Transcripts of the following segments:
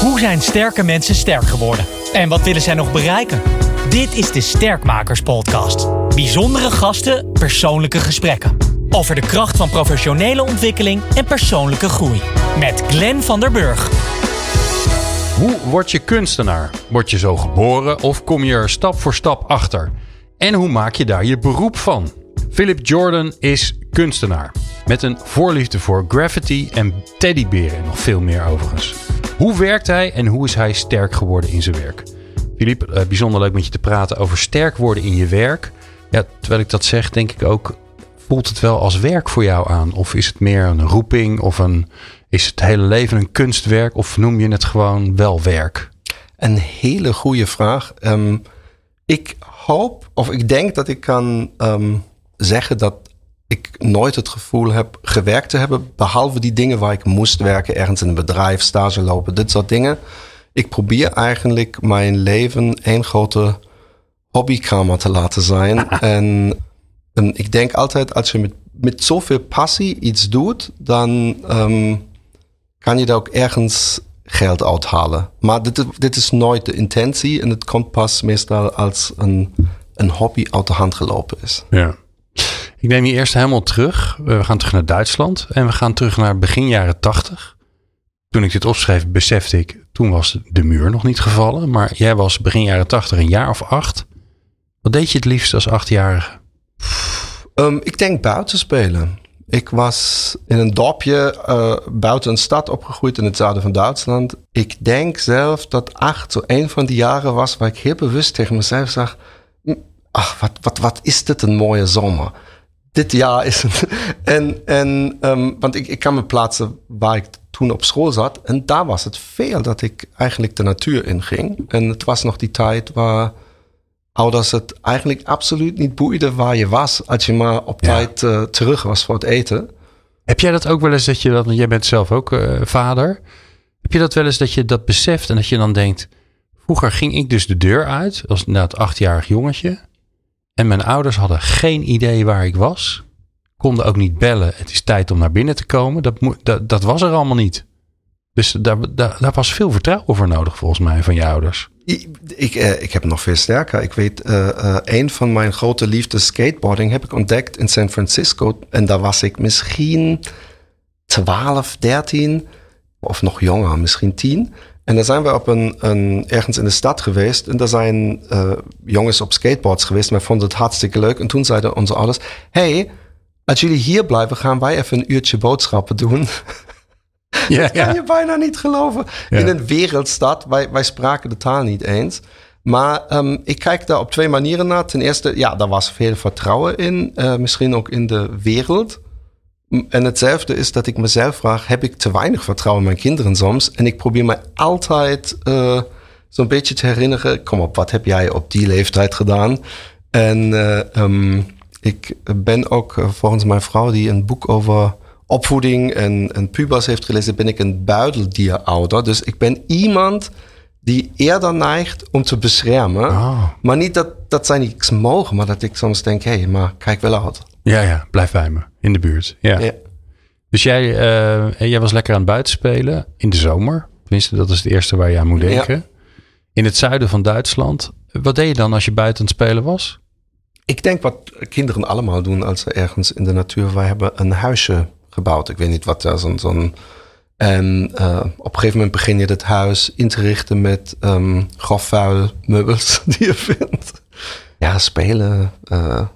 Hoe zijn sterke mensen sterk geworden? En wat willen zij nog bereiken? Dit is de Sterkmakers Podcast. Bijzondere gasten, persoonlijke gesprekken. Over de kracht van professionele ontwikkeling en persoonlijke groei. Met Glenn van der Burg. Hoe word je kunstenaar? Word je zo geboren of kom je er stap voor stap achter? En hoe maak je daar je beroep van? Philip Jordan is kunstenaar. Met een voorliefde voor graffiti en teddyberen en nog veel meer overigens. Hoe werkt hij en hoe is hij sterk geworden in zijn werk? Filip, eh, bijzonder leuk met je te praten over sterk worden in je werk. Ja, terwijl ik dat zeg, denk ik ook, voelt het wel als werk voor jou aan? Of is het meer een roeping of een, is het hele leven een kunstwerk of noem je het gewoon wel werk? Een hele goede vraag. Ehm, ik hoop of ik denk dat ik kan ehm, zeggen dat ik nooit het gevoel heb gewerkt te hebben, behalve die dingen waar ik moest werken, ergens in een bedrijf, stage lopen, dit soort dingen. Ik probeer eigenlijk mijn leven één grote hobbykamer te laten zijn. en, en, ik denk altijd, als je met, met zoveel passie iets doet, dan um, kan je daar ook ergens geld uithalen. Maar dit, dit is nooit de intentie en het komt pas meestal als een, een hobby uit de hand gelopen is. Ja. Ik neem je eerst helemaal terug. We gaan terug naar Duitsland en we gaan terug naar begin jaren tachtig. Toen ik dit opschreef, besefte ik, toen was de muur nog niet gevallen. Maar jij was begin jaren tachtig een jaar of acht. Wat deed je het liefst als achtjarige? Um, ik denk buiten spelen. Ik was in een dorpje uh, buiten een stad opgegroeid in het zuiden van Duitsland. Ik denk zelf dat acht zo een van die jaren was waar ik heel bewust tegen mezelf zag... Ach, wat, wat, wat is dit een mooie zomer dit jaar is het. En, en um, want ik, ik kan me plaatsen waar ik toen op school zat. En daar was het veel dat ik eigenlijk de natuur in ging. En het was nog die tijd waar ouders het eigenlijk absoluut niet boeide waar je was. Als je maar op tijd uh, terug was voor het eten. Heb jij dat ook wel eens dat je dat, want jij bent zelf ook uh, vader. Heb je dat wel eens dat je dat beseft en dat je dan denkt. Vroeger ging ik dus de deur uit als inderdaad achtjarig jongetje. En mijn ouders hadden geen idee waar ik was. Konden ook niet bellen. Het is tijd om naar binnen te komen. Dat, dat, dat was er allemaal niet. Dus daar, daar, daar, was veel vertrouwen voor nodig, volgens mij, van je ouders. Ik, uh, ik heb nog veel sterker. Ik weet, uh, een van mijn grote liefdes, skateboarding, heb ik ontdekt in San Francisco. En daar was ik misschien 12, 13 of nog jonger, misschien 10. En dan zijn we op een, een, ergens in de stad geweest. En daar zijn uh, jongens op skateboards geweest. Wij vonden het hartstikke leuk. En toen zeiden onze ouders: hey, als jullie hier blijven, gaan wij even een uurtje boodschappen doen. Ja, dat kan je bijna niet geloven. Ja. In een wereldstad, wij, wij spraken de taal niet eens. Maar um, ik kijk daar op twee manieren naar. Ten eerste, ja, daar was veel vertrouwen in. Uh, misschien ook in de wereld. En hetzelfde is dat ik mezelf vraag: heb ik te weinig vertrouwen in mijn kinderen soms? En ik probeer me altijd uh, zo'n beetje te herinneren: kom op, wat heb jij op die leeftijd gedaan? En uh, um, ik ben ook uh, volgens mijn vrouw, die een boek over opvoeding en, en pubers heeft gelezen, ben ik een buideldierouder. Dus ik ben iemand die eerder neigt om te beschermen. Oh. Maar niet dat, dat zij niks mogen, maar dat ik soms denk: hé, hey, maar kijk wel uit. Ja, ja, blijf bij me in de buurt. Ja. ja. Dus jij, uh, jij was lekker aan het buitenspelen in de zomer. Tenminste, dat is het eerste waar je aan moet denken. Ja. In het zuiden van Duitsland. Wat deed je dan als je buiten het spelen was? Ik denk wat kinderen allemaal doen als ze ergens in de natuur. Wij hebben een huisje gebouwd. Ik weet niet wat daar zo'n. Zo en uh, op een gegeven moment begin je het huis in te richten met um, grof vuil meubels die je vindt. Ja, spelen, uh,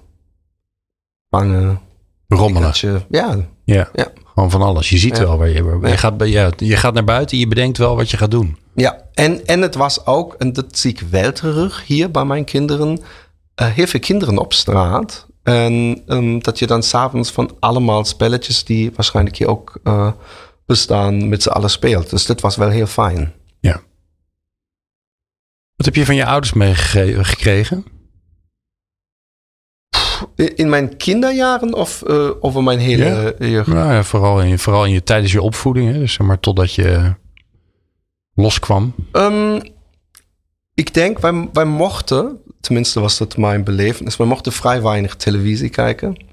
vangen. Rommelen. Ja. ja. Ja. Gewoon van alles. Je ziet ja. wel waar je, je, gaat, ja, je gaat naar buiten, je bedenkt wel wat je gaat doen. Ja, en, en het was ook, en dat zie ik wel terug hier bij mijn kinderen, uh, heel veel kinderen op straat. En um, dat je dan s'avonds van allemaal spelletjes die waarschijnlijk hier ook uh, bestaan met z'n allen speelt. Dus dat was wel heel fijn. Ja. Wat heb je van je ouders meegekregen? In mijn kinderjaren of uh, over mijn hele ja. jeugd? Nou ja, vooral, in, vooral in je, tijdens je opvoeding. Hè? Dus zeg maar totdat je loskwam. Um, ik denk, wij, wij mochten, tenminste was dat mijn belevenis, wij mochten vrij weinig televisie kijken.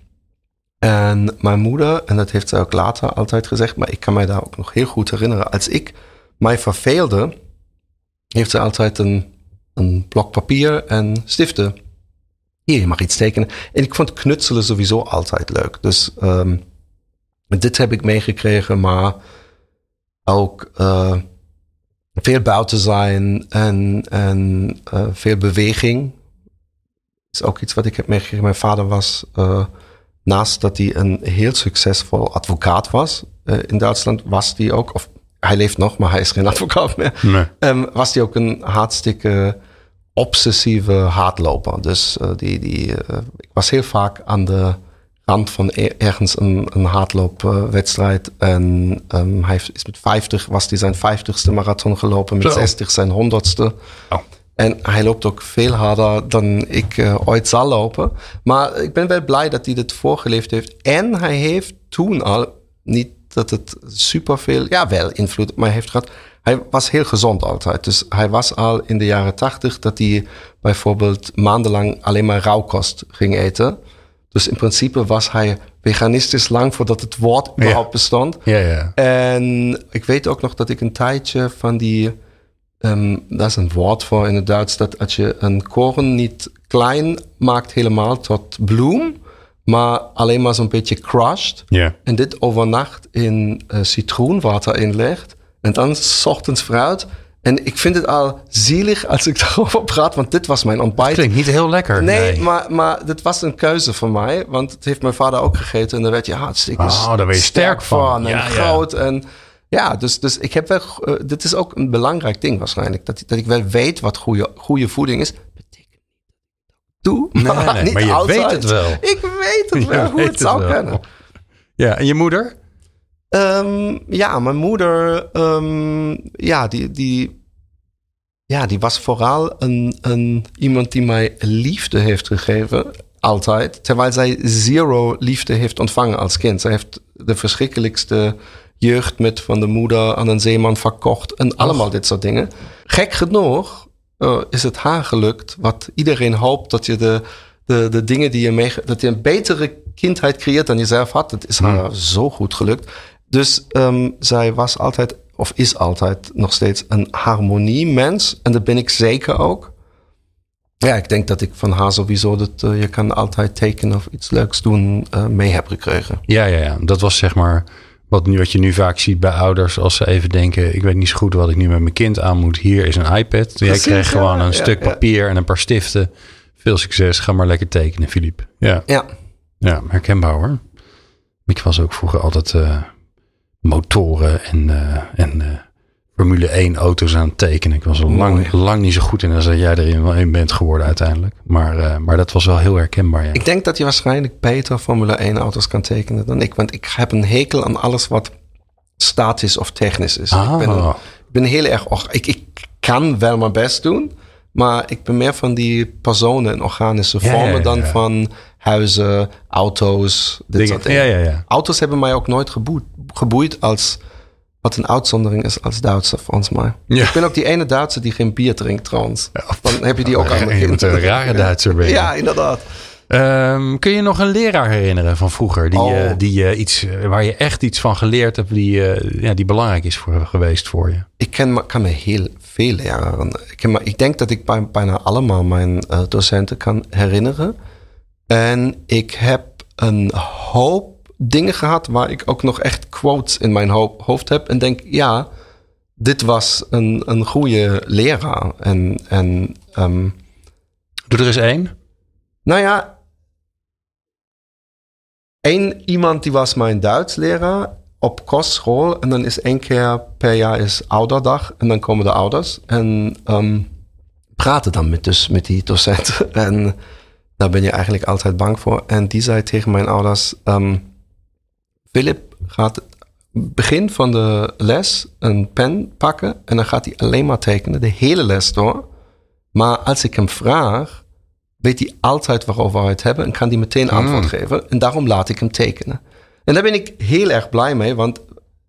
En mijn moeder, en dat heeft zij ook later altijd gezegd, maar ik kan mij daar ook nog heel goed herinneren, als ik mij verveelde, heeft ze altijd een, een blok papier en stiften. Hier, je mag iets tekenen. En ik vond knutselen sowieso altijd leuk. Dus um, dit heb ik meegekregen, maar ook uh, veel buiten zijn en, en uh, veel beweging. Is ook iets wat ik heb meegekregen. Mijn vader was, uh, naast dat hij een heel succesvol advocaat was in Duitsland, was hij ook, of hij leeft nog, maar hij is geen advocaat meer. Nee. Um, was hij ook een hartstikke obsessieve hardloper. Dus uh, die, die, uh, ik was heel vaak aan de rand van ergens een, een hardloopwedstrijd. en um, hij is met 50, was hij zijn 50ste marathon gelopen, met Zo. 60 zijn 100ste. Oh. En hij loopt ook veel harder dan ik uh, ooit zal lopen. Maar ik ben wel blij dat hij dit voorgeleefd heeft. En hij heeft toen al, niet dat het superveel, ja wel invloed, maar hij heeft gehad. Hij was heel gezond altijd. Dus hij was al in de jaren tachtig dat hij bijvoorbeeld maandenlang alleen maar rauwkost ging eten. Dus in principe was hij veganistisch lang voordat het woord überhaupt bestond. Ja, ja. En ik weet ook nog dat ik een tijdje van die, um, dat is een woord voor in het Duits, dat als je een koren niet klein maakt helemaal tot bloem, maar alleen maar zo'n beetje crushed. Ja. En dit overnacht in uh, citroenwater inlegt. En dan s ochtends fruit. En ik vind het al zielig als ik daarover praat, want dit was mijn ontbijt. Klinkt niet heel lekker. Nee, nee, Maar, maar dit was een keuze voor mij, want het heeft mijn vader ook gegeten. En daar werd je hartstikke oh, daar ben je sterk, van. En ja, groot. Ja. En ja, dus, dus ik heb wel, uh, dit is ook een belangrijk ding waarschijnlijk. Dat, dat ik wel weet wat goede, goede voeding is. Betekent doe, nee, maar, nee, niet maar je altijd. weet het wel. Ik weet het wel, hoe het zou wel. kunnen. Ja, en je moeder? Um, ja, mijn moeder, um, ja, die, die, ja, die was vooral een, een, iemand die mij liefde heeft gegeven, altijd. Terwijl zij zero liefde heeft ontvangen als kind. Zij heeft de verschrikkelijkste jeugd met van de moeder aan een zeeman verkocht en allemaal dit soort dingen. Gek genoeg uh, is het haar gelukt, wat iedereen hoopt dat je de, de, de dingen die je mee, dat je een betere kindheid creëert dan je zelf had. Het is haar hmm. zo goed gelukt. Dus um, zij was altijd, of is altijd nog steeds een harmoniemens. En dat ben ik zeker ook. Ja, ik denk dat ik van haar sowieso dat uh, je kan altijd tekenen of iets leuks doen uh, mee heb gekregen. Ja, ja, ja. Dat was zeg maar wat, nu, wat je nu vaak ziet bij ouders als ze even denken: ik weet niet zo goed wat ik nu met mijn kind aan moet. Hier is een iPad. Jij kreeg gewoon een ja, stuk ja. papier en een paar stiften. Veel succes. Ga maar lekker tekenen, Filip. Ja. ja. Ja, herkenbaar hoor. Ik was ook vroeger altijd uh, motoren en, uh, en uh, Formule 1 auto's aan het tekenen. Ik was al lang, lang niet zo goed in als dat jij erin in bent geworden uiteindelijk. Maar, maar dat was wel heel herkenbaar. Ja. Ik denk dat je waarschijnlijk beter Formule 1 auto's kan tekenen dan ik. Want ik heb een hekel aan alles wat statisch of technisch is. Ah. Ik, ben, ik ben heel erg... Och, ik, ik kan wel mijn best doen. Maar ik ben meer van die personen en organische vormen ja, ja, dan van huizen, auto's, dit Dingen. soort dingen. Ja, ja, ja. Auto's hebben mij ook nooit geboeid, geboeid als wat een uitzondering is als Duitser, volgens mij. Ja. Ik ben ook die ene Duitser die geen bier drinkt, trouwens. Dan heb je die ook aan moet een rare Duitser ben je. Ja, inderdaad. Um, kun je nog een leraar herinneren van vroeger? Die, Oh. uh, die, uh, iets, waar je echt iets van geleerd hebt, die, uh, ja, die belangrijk is voor, geweest voor je? Ik ken, kan me heel veel leraren. Ik, ken ik denk dat ik bij, bijna allemaal mijn docenten kan herinneren. En ik heb een hoop dingen gehad waar ik ook nog echt quotes in mijn ho- hoofd heb. En denk, ja, dit was een, een goede leraar. En, en um, Doe er eens één. nou ja, één iemand die was mijn Duits leraar op kostschool. En dan is één keer per jaar is ouderdag. En dan komen de ouders en um, praten dan met, dus met die docenten. En daar ben je eigenlijk altijd bang voor. En die zei tegen mijn ouders, um, Philip gaat begin van de les een pen pakken. En dan gaat hij alleen maar tekenen, de hele les door. Maar als ik hem vraag, weet hij altijd waarover we het hebben en kan hij meteen antwoord geven. En daarom laat ik hem tekenen. En daar ben ik heel erg blij mee, want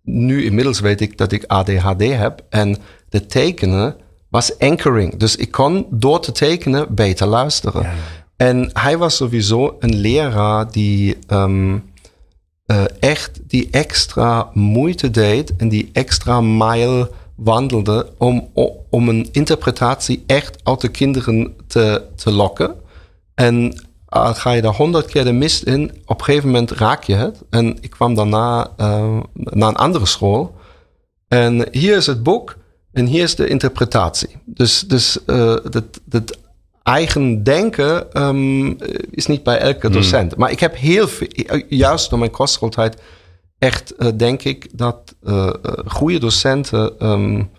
nu inmiddels weet ik dat ik ADHD heb. En de tekenen was anchoring. Dus ik kon door te tekenen beter luisteren. Ja. En hij was sowieso een leraar die um, uh, echt die extra moeite deed en die extra mile wandelde om, om een interpretatie echt uit de kinderen te, te lokken. En al ga je daar honderd keer de mist in, op een gegeven moment raak je het. En ik kwam daarna uh, naar een andere school. En hier is het boek en hier is de interpretatie. Dus, dus dat, dat eigen denken um, is niet bij elke docent. Hmm. Maar ik heb heel veel, juist door mijn kostschooltijd, echt uh, denk ik dat uh, goede docenten um,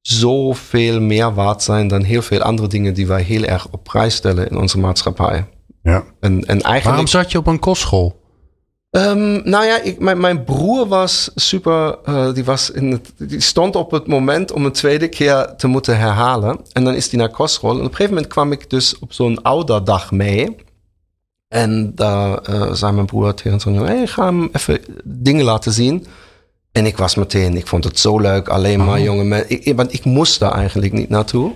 zoveel meer waard zijn dan heel veel andere dingen die wij heel erg op prijs stellen in onze maatschappij. Ja. En, en eigenlijk, Waarom zat je op een kostschool? Um, nou ja, ik, mijn, mijn, broer was super. Uh, die, was in het, die stond op het moment om een tweede keer te moeten herhalen. En dan is hij naar kostschool. En op een gegeven moment kwam ik dus op zo'n ouderdag mee. En daar uh, zei mijn broer tegen zo'n hey, ik ga hem even dingen laten zien. En ik was meteen, ik vond het zo leuk. Alleen maar oh. jonge mensen. Want ik moest daar eigenlijk niet naartoe.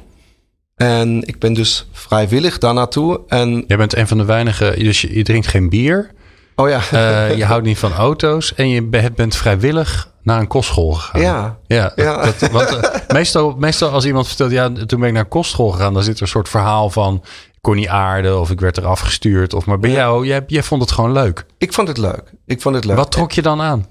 En ik ben dus vrijwillig daar naartoe. En Jij bent een van de weinige, dus je, je drinkt geen bier. Oh ja. Uh, je houdt niet van auto's en je bent vrijwillig naar een kostschool gegaan. Ja. Ja. ja. Dat, want, uh, meestal, meestal als iemand vertelt, ja, toen ben ik naar kostschool gegaan, dan zit er een soort verhaal van, ik kon niet aarden of ik werd eraf gestuurd. Of, maar bij jou, jij, jij vond het gewoon leuk. Ik vond het leuk. Ik vond het leuk. Wat trok je dan aan?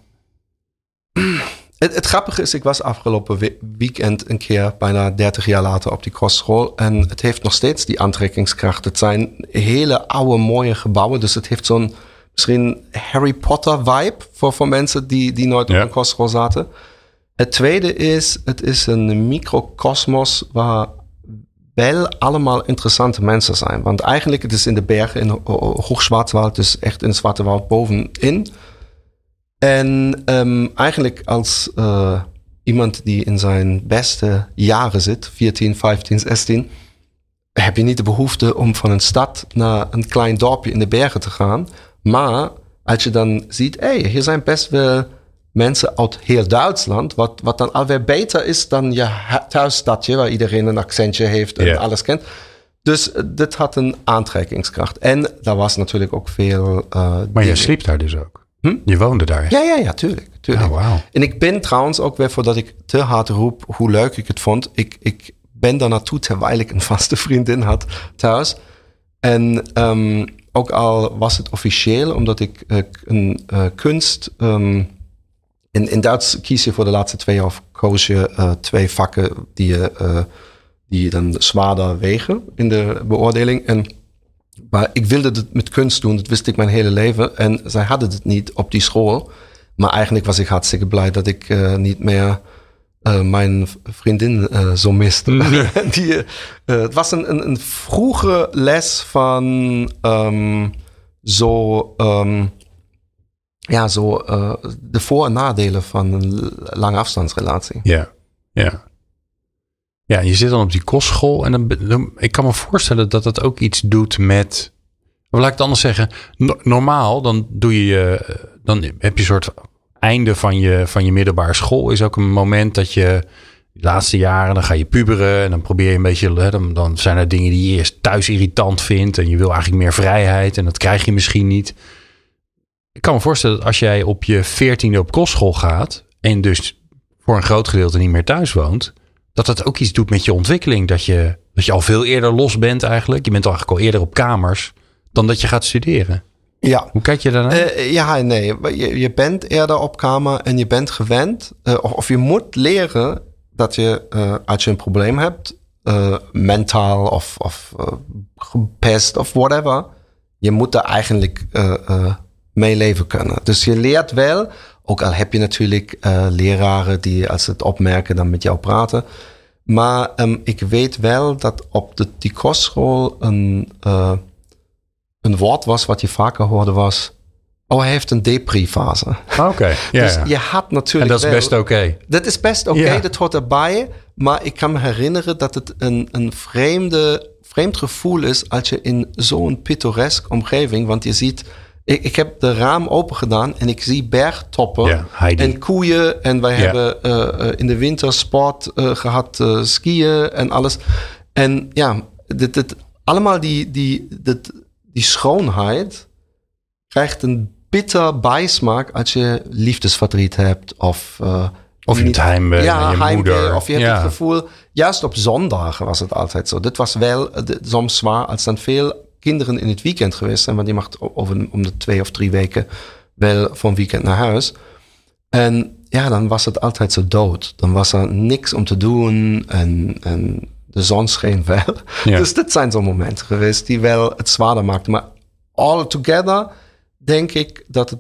Het, het, grappige is, ik was afgelopen weekend een keer, bijna 30 jaar later, op die kostschool. En het heeft nog steeds die aantrekkingskracht. Het zijn hele oude, mooie gebouwen. Dus het heeft zo'n misschien Harry Potter vibe voor, voor mensen die, die nooit op een kostschool zaten. Het tweede is, het is een microcosmos waar wel allemaal interessante mensen zijn. Want eigenlijk het is in de bergen in Hoogzwaardwald, dus echt in Zwartewoud bovenin. En um, eigenlijk als uh, iemand die in zijn beste jaren zit, 14, 15, 16, heb je niet de behoefte om van een stad naar een klein dorpje in de bergen te gaan. Maar als je dan ziet, hé, hey, hier zijn best wel mensen uit heel Duitsland, wat, wat dan alweer beter is dan je thuisstadje, waar iedereen een accentje heeft en yeah. alles kent. Dus uh, dit had een aantrekkingskracht. En daar was natuurlijk ook veel. Uh, maar je sliep daar dus ook? Hm? Je woonde daar? Ja, ja, ja, tuurlijk. tuurlijk. Oh, wow. En ik ben trouwens ook weer, voordat ik te hard roep hoe leuk ik het vond, ik, ik ben daar naartoe terwijl ik een vaste vriendin had thuis. En um, ook al was het officieel, omdat ik uh, een uh, kunst. Um, in, in Duits kies je voor de laatste twee jaar of koos je uh, twee vakken die je, die dan zwaarder wegen in de beoordeling. En maar ik wilde het met kunst doen, dat wist ik mijn hele leven. En zij hadden het niet op die school. Maar eigenlijk was ik hartstikke blij dat ik niet meer uh, mijn vriendin uh, zo miste. die, het was een, een, een, vroege les van um, zo, um, ja, zo de voor- en nadelen van een lange afstandsrelatie. Ja, ja. Ja, je zit dan op die kostschool en dan, ik kan me voorstellen dat dat ook iets doet met. Laat ik het anders zeggen. normaal, dan doe je, dan heb je een soort einde van je, van je middelbare school. Is ook een moment dat je de laatste jaren, dan ga je puberen en dan probeer je een beetje, dan, dan zijn er dingen die je eerst thuis irritant vindt en je wil eigenlijk meer vrijheid en dat krijg je misschien niet. Ik kan me voorstellen dat als jij op je veertiende op kostschool gaat en dus voor een groot gedeelte niet meer thuis woont, dat dat ook iets doet met je ontwikkeling. Dat je, dat je al veel eerder los bent eigenlijk. Je bent al eigenlijk al eerder op kamers dan dat je gaat studeren. Ja. Hoe kijk je daarnaar? Uh, ja, nee. Je, je bent eerder op kamer en je bent gewend. Uh, of je moet leren dat je, uh, als je een probleem hebt, mentaal of, of gepest of whatever, je moet er eigenlijk mee leven kunnen. Dus je leert wel ook al heb je natuurlijk leraren die als ze het opmerken dan met jou praten. Maar um, ik weet wel dat op de, die kostschool een, een woord was wat je vaker hoorde was... Oh, hij heeft een depri-fase. Ah, oké, ja. dus je had natuurlijk En dat is best oké. Okay. Dat is best oké, okay, yeah. dat hoort erbij. Maar ik kan me herinneren dat het een, een vreemde, vreemd gevoel is... als je in zo'n pittoresk omgeving... want je ziet ik, ik heb de raam open gedaan en ik zie bergtoppen en koeien. En wij hebben uh, in de winter sport uh, gehad, skiën en alles. En ja, dit, dit, allemaal die, die, dit, die schoonheid krijgt een bitter bijsmaak als je liefdesverdriet hebt of Of je het heimwee ja, je heimwee, moeder. Of je hebt Ja. het gevoel, juist op zondagen was het altijd zo. Dit was wel eh, soms zwaar als dan veel kinderen in het weekend geweest zijn. Want die mag over, om de twee of drie weken wel van weekend naar huis. En ja, dan was het altijd zo dood. Dan was er niks om te doen en, en de zon scheen wel. Ja. Dus dit zijn zo'n momenten geweest die wel het zwaarder maakten. Maar all together denk ik dat het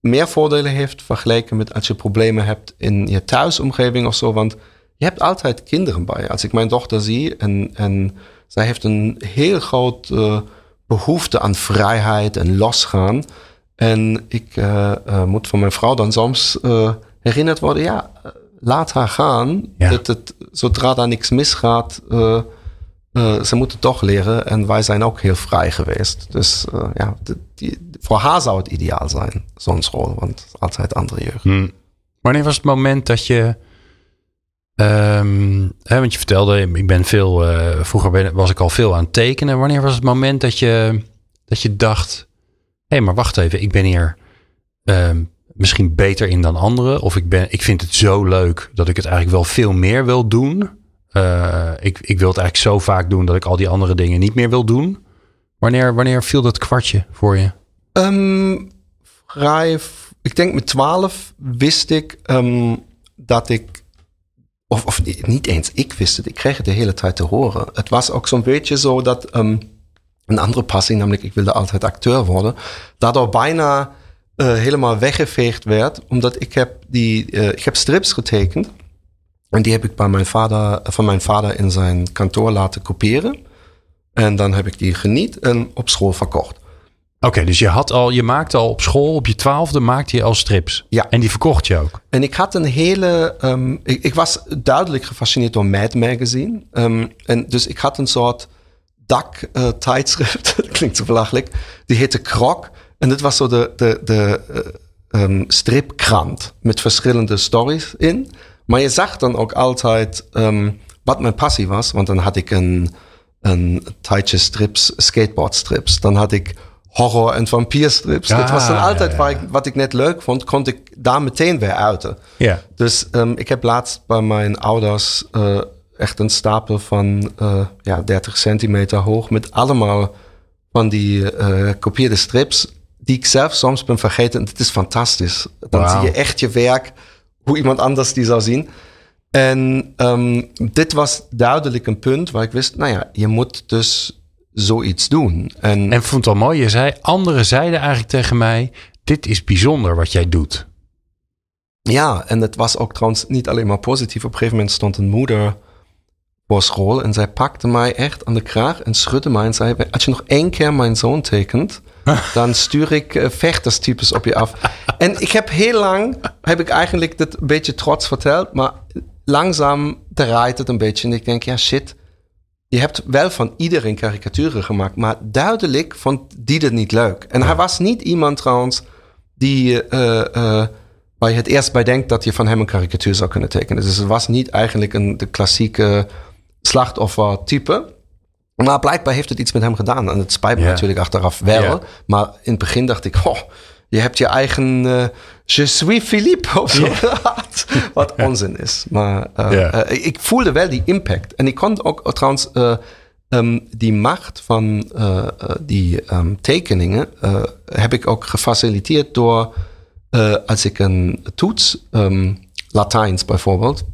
meer voordelen heeft vergeleken met als je problemen hebt in je thuisomgeving of zo. Want je hebt altijd kinderen bij. Als ik mijn dochter zie en, en zij heeft een heel groot eh, behoefte aan vrijheid en losgaan. En ik eh, eh, moet van mijn vrouw dan soms herinnerd worden, ja, laat haar gaan. Ja. Dat het, zodra daar niks misgaat, eh, eh, ze moeten toch leren. En wij zijn ook heel vrij geweest. Dus eh, ja, die, voor haar zou het ideaal zijn, zo'n school. Want altijd andere jeugd. Hm. Wanneer was het moment dat je. ehm, hè, want je vertelde, ik ben veel. vroeger ben- was ik al veel aan het tekenen. Wanneer was het moment dat je, dat je dacht: hé, maar wacht even, ik ben hier ehm, misschien beter in dan anderen. Of ik, ben, ik vind het zo leuk dat ik het eigenlijk wel veel meer wil doen. Eh, ik, ik wil het eigenlijk zo vaak doen dat ik al die andere dingen niet meer wil doen. Wanneer, wanneer viel dat kwartje voor je? Ehm, vrij, ik denk met 12 wist ik ehm, dat ik, of, of niet- niet eens ik wist het, ik kreeg het de hele tijd te horen. Het was ook zo'n beetje zo dat ehm, een andere passie, namelijk ik wilde altijd acteur worden, daardoor bijna eh, helemaal weggeveegd werd, omdat ik heb die, eh, ik heb strips getekend en die heb ik bij mijn vader, van mijn vader in zijn kantoor laten kopiëren. En dan heb ik die geniet en op school verkocht. Oké, dus je, had al, je maakte al op school, op je twaalfde, maakte je al strips. Ja. En die verkocht je ook. En ik had een hele. ehm, ik, ik was duidelijk gefascineerd door Mad Magazine. Ehm, en dus ik had een soort dak-tijdschrift. dat klinkt zo belachelijk. Die heette Krok. En dit was zo de, de, de eh, ehm, stripkrant met verschillende stories in. Maar je zag dan ook altijd ehm, wat mijn passie was. Want dan had ik een, een tijdje strips, skateboardstrips. Dan had ik horror- en vampierstrips. Ja, dat was dan altijd ja, waar ik, wat ik net leuk vond, kon ik daar meteen weer uiten. Ja. Dus ehm, ik heb laatst bij mijn ouders eh, echt een stapel van eh, ja, 30 centimeter hoog met allemaal van die kopieerde strips die ik zelf soms ben vergeten. En het is fantastisch. Dan zie je echt je werk, hoe iemand anders die zou zien. En ehm, dit was duidelijk een punt waar ik wist, nou ja, je moet dus zoiets doen. En, En vond het al mooi, je zei, anderen zeiden eigenlijk tegen mij, dit is bijzonder wat jij doet. Ja, en het was ook trouwens niet alleen maar positief. Op een gegeven moment stond een moeder voor school en zij pakte mij echt aan de kraag en schudde mij en zei: Als je nog één keer mijn zoon tekent, dan stuur ik eh, vechterstypes op je af. en ik heb heel lang, heb ik eigenlijk dit een beetje trots verteld, maar langzaam draait het een beetje. En ik denk: Ja, shit. Je hebt wel van iedereen karikaturen gemaakt, maar duidelijk vond die het niet leuk. En hij was niet iemand trouwens die eh, waar je het eerst bij denkt dat je van hem een karikatuur zou kunnen tekenen. Dus het was niet eigenlijk een de klassieke slachtoffer-type. Maar blijkbaar heeft het iets met hem gedaan. En het spijt me natuurlijk achteraf wel. Maar in het begin dacht ik, oh, je hebt je eigen eh, Je suis Philippe of zo. Wat onzin is. Maar eh, eh, ik voelde wel die impact. En ik kon ook trouwens eh, ehm, die macht van die ehm, tekeningen... heb ik ook gefaciliteerd door... als ik een toets, ehm, Latijns bijvoorbeeld...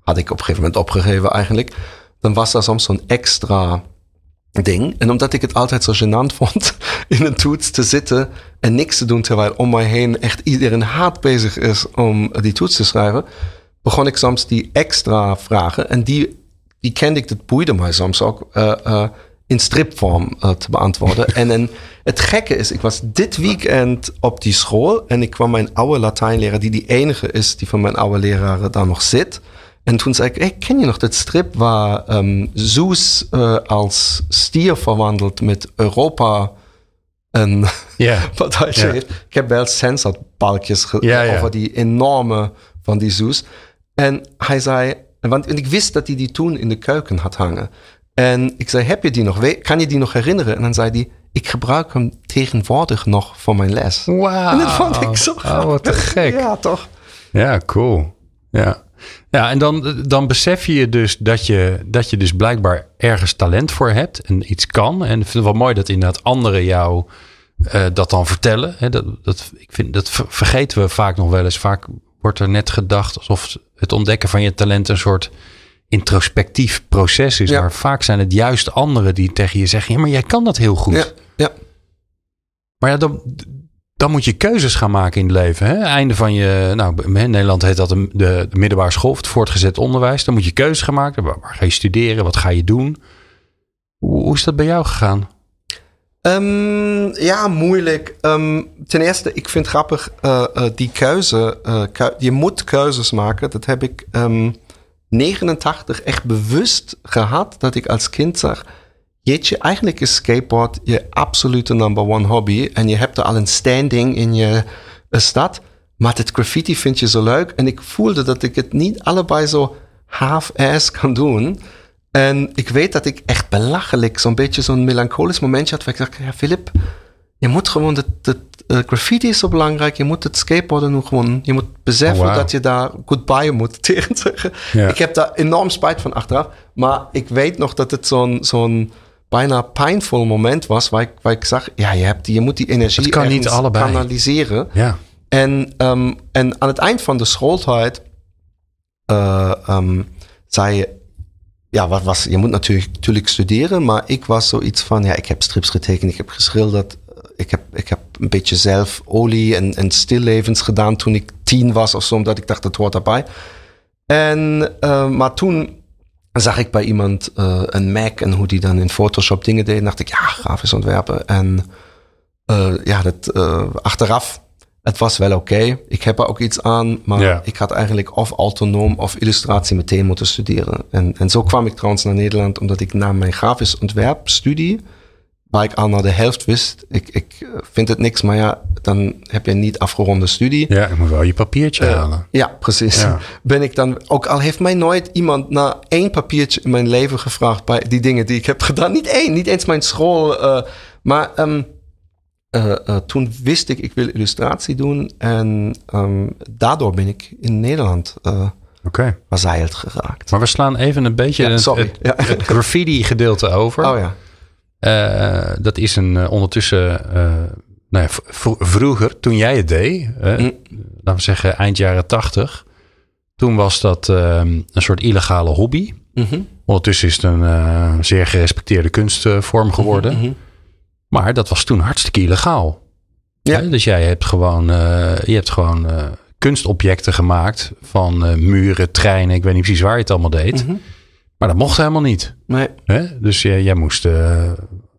had ik op een gegeven moment opgegeven eigenlijk... dan was er soms zo'n extra ding. En omdat ik het altijd zo gênant vond in een toets te zitten en niks te doen, terwijl om mij heen echt iedereen haat bezig is om die toets te schrijven, begon ik soms die extra vragen. En die, die kende ik, dat boeide mij soms ook, eh, eh, in stripvorm eh, te beantwoorden. en, en het gekke is, ik was dit weekend op die school en ik kwam mijn oude Latijnleraar, die die enige is die van mijn oude leraren daar nog zit. En toen zei ik, hey, ken je nog dat strip waar ehm Zeus eh, als stier verwandelt met Europa en Ja. wat hij Ja. heeft? Ik heb wel sensorbalkjes ja. over die enorme van die Zeus. En hij zei, want en ik wist dat hij die toen in de keuken had hangen. En ik zei, heb je die nog? We- Kan je die nog herinneren? En dan zei hij, ik gebruik hem tegenwoordig nog voor mijn les. Wauw. En dat vond ik zo Oh, wat te gek. Ja, toch? Ja, cool. Ja, ja en dan, dan besef je dus dat, je dat je dus blijkbaar ergens talent voor hebt en iets kan. En ik vind het wel mooi dat inderdaad anderen jou uh, dat dan vertellen. Dat, dat, ik vind, dat vergeten we vaak nog wel eens. Vaak wordt er net gedacht alsof het ontdekken van je talent een soort introspectief proces is. Maar vaak zijn het juist anderen die tegen je zeggen: ja, maar jij kan dat heel goed. Ja, ja. Maar ja, dan, dan moet je keuzes gaan maken in het leven. Hè? Einde van je, nou, in Nederland heet dat de, de, middelbare school, het voortgezet onderwijs. Dan moet je keuzes gaan maken. Waar, ga je studeren? Wat ga je doen? Hoe, is dat bij jou gegaan? Um, ja, moeilijk. Um, ten eerste, ik vind grappig uh, die keuze. Uh, je moet keuzes maken. Dat heb ik um, 89 echt bewust gehad. Dat ik als kind zag. Jeetje, eigenlijk is skateboard je absolute number one hobby. En je hebt er al een standing in je stad. Maar het graffiti vind je zo leuk. En ik voelde dat ik het niet allebei zo half-ass kan doen. En ik weet dat ik echt belachelijk zo'n beetje zo'n melancholisch momentje had. Waar ik dacht, ja Philip, je moet gewoon, uh, graffiti is zo belangrijk. Je moet het skateboarden nu gewoon, je moet beseffen oh, dat je daar goodbye moet tegen zeggen. Ik heb daar enorm spijt van achteraf. Maar ik weet nog dat het zo'n zo'n bijna pijnvol moment was. Waar ik, waar ik zag, ja, je, hebt je moet die energie kan niet allebei. kanaliseren. Ja. En, um, en aan het eind van de schooltijd uh, um, zei je ja, wat was, je moet natuurlijk, natuurlijk studeren, maar ik was zoiets van, ja, ik heb strips getekend, ik heb geschilderd, ik heb, ik heb een beetje zelf olie en, en stillevens gedaan toen ik tien was of zo, omdat ik dacht, dat hoort daarbij. En, uh, maar toen zag ik bij iemand uh, een Mac en hoe die dan in Photoshop dingen deed, dacht ik, ja, grafisch ontwerpen. En uh, ja, dat, achteraf het was wel oké. Ik heb er ook iets aan, maar ik had eigenlijk of autonoom of illustratie meteen moeten studeren. En, en zo kwam ik trouwens naar Nederland, omdat ik na mijn grafisch ontwerpstudie, waar ik al naar de helft wist, ik, ik vind het niks, maar ja, dan heb je niet afgeronde studie. Ja, ik moet wel je papiertje uh, halen. Ja, precies. Ben ik dan, ook al heeft mij nooit iemand na één papiertje in mijn leven gevraagd bij die dingen die ik heb gedaan. Niet één, niet eens mijn school, uh, maar... Um, uh, uh, toen wist ik, ik wil illustratie doen. En um, daardoor ben ik in Nederland okay. geraakt. Maar we slaan even een beetje ja, het, sorry. het, ja. het graffiti gedeelte over. Oh ja. Dat is een ondertussen, nou ja, vroeger, toen jij het deed, mm. laten we zeggen eind jaren tachtig. Toen was dat een soort illegale hobby. Mm -hmm. Ondertussen is het een zeer gerespecteerde kunstvorm geworden. Mm -hmm. Maar dat was toen hartstikke illegaal. Ja. Dus jij hebt gewoon, uh, je hebt gewoon uh, kunstobjecten gemaakt van muren, treinen. Ik weet niet precies waar je het allemaal deed. Mm -hmm. Maar dat mocht helemaal niet. Nee. Hè? Dus jij, jij moest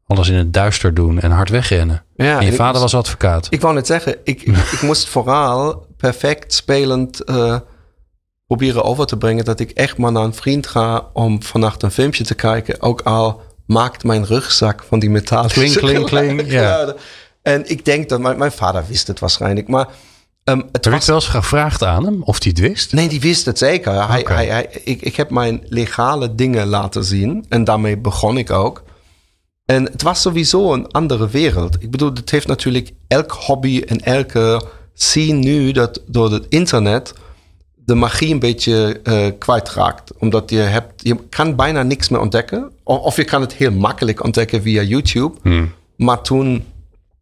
alles in het duister doen en hard wegrennen. Ja, en je vader moest, was advocaat. Ik wou net zeggen, ik, ik, ik moest vooral perfect spelend proberen over te brengen dat ik echt maar naar een vriend ga om vannacht een filmpje te kijken. Ook al maakt mijn rugzak van die metalen. Kling, kling, kling. Ja. En ik denk dat mijn, mijn vader wist het waarschijnlijk. Maar um, het was... je wel eens gevraagd aan hem of hij het wist? Nee, die wist het zeker. Hij, okay. hij, hij, ik, ik heb mijn legale dingen laten zien. En daarmee begon ik ook. En het was sowieso een andere wereld. Ik bedoel, het heeft natuurlijk elk hobby en elke scene nu dat door het internet de magie een beetje uh, kwijtraakt. Omdat je hebt, je kan bijna niks meer ontdekken. Of, of je kan het heel makkelijk ontdekken via YouTube. Hmm. Maar toen,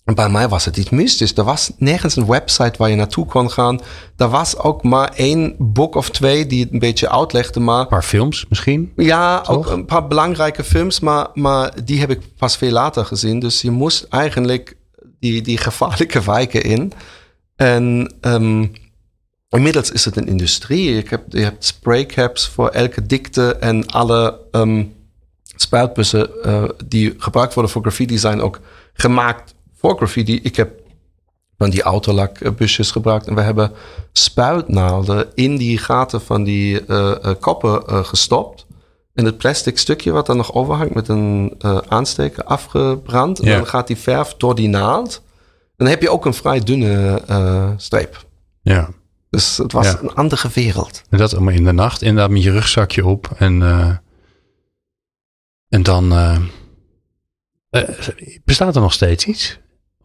bij mij was het iets mystisch. Er was nergens een website waar je naartoe kon gaan. Er was ook maar één boek of twee die het een beetje uitlegde. Maar, een paar films misschien? Ja, Toch? ook een paar belangrijke films. Maar, maar die heb ik pas veel later gezien. Dus je moest eigenlijk die, die gevaarlijke wijken in. En... Um, Inmiddels is het een industrie. Je hebt, je hebt spraycaps voor elke dikte en alle um, spuitbussen uh, die gebruikt worden voor graffiti zijn ook gemaakt voor graffiti. Ik heb van die autolakbusjes gebruikt en we hebben spuitnaalden in die gaten van die uh, uh, koppen gestopt. En het plastic stukje wat er nog overhangt met een aansteker afgebrand. En dan gaat die verf door die naald. En dan heb je ook een vrij dunne streep. Ja. Dus het was Ja. een andere wereld. En dat allemaal in de nacht. Inderdaad met je rugzakje op. En, eh, en dan... eh, eh, bestaat er nog steeds iets?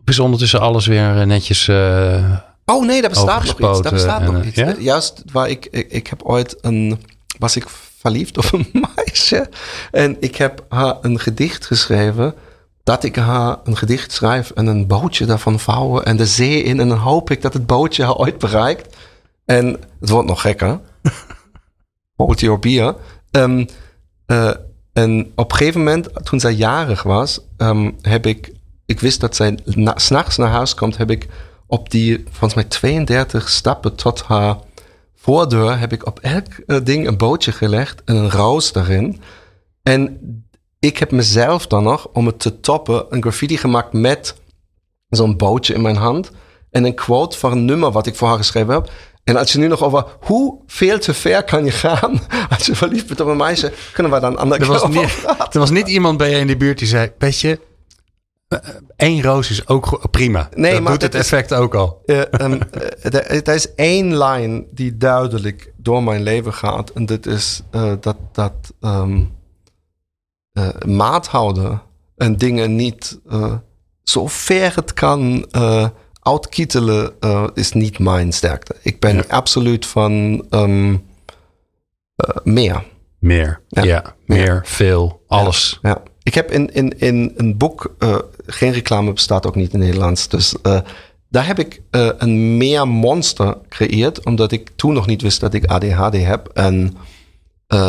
Is ondertussen alles weer eh, netjes eh, Oh nee, daar bestaat nog iets. Overgespoten bestaat nog eh, iets. ja? Juist waar ik, ik, ik heb ooit een, was ik verliefd op een meisje. En ik heb haar een gedicht geschreven. Dat ik haar een gedicht schrijf en een bootje daarvan vouwen en de zee in. En dan hoop ik dat het bootje haar ooit bereikt. En het wordt nog gekker. Hold your beer. Ehm, eh, en op een gegeven moment, toen zij jarig was, ehm, heb ik, ik wist dat zij na, s'nachts naar huis komt, heb ik op die, volgens mij 32 stappen tot haar voordeur, heb ik op elk eh, ding een bootje gelegd en een roos daarin. En ik heb mezelf dan nog, om het te toppen, een graffiti gemaakt met zo'n bootje in mijn hand. En een quote van een nummer wat ik voor haar geschreven heb. En als je nu nog over hoe veel te ver kan je gaan als je verliefd bent op een meisje, kunnen we dan ander Er was, keer over niet, praten. er was niet iemand bij je in de buurt die zei: Weet je, eh, roos is ook prima. Nee, dat maar doet het is- effect ook al. Eh, ehm, eh, er, is één lijn die duidelijk door mijn leven gaat. En dat is dat, dat ehm, eh, maat houden en dingen niet zo ver het kan uitkietelen, is niet mijn sterkte. Ik ben Ja. absoluut van ehm, eh, meer. Meer. Ja, Ja. meer, veel, alles. Ja. Ik heb in, in, in een boek, eh, geen reclame bestaat ook niet in het Nederlands. Dus eh, daar heb ik eh, een meer monster gecreëerd, omdat ik toen nog niet wist dat ik ADHD heb. En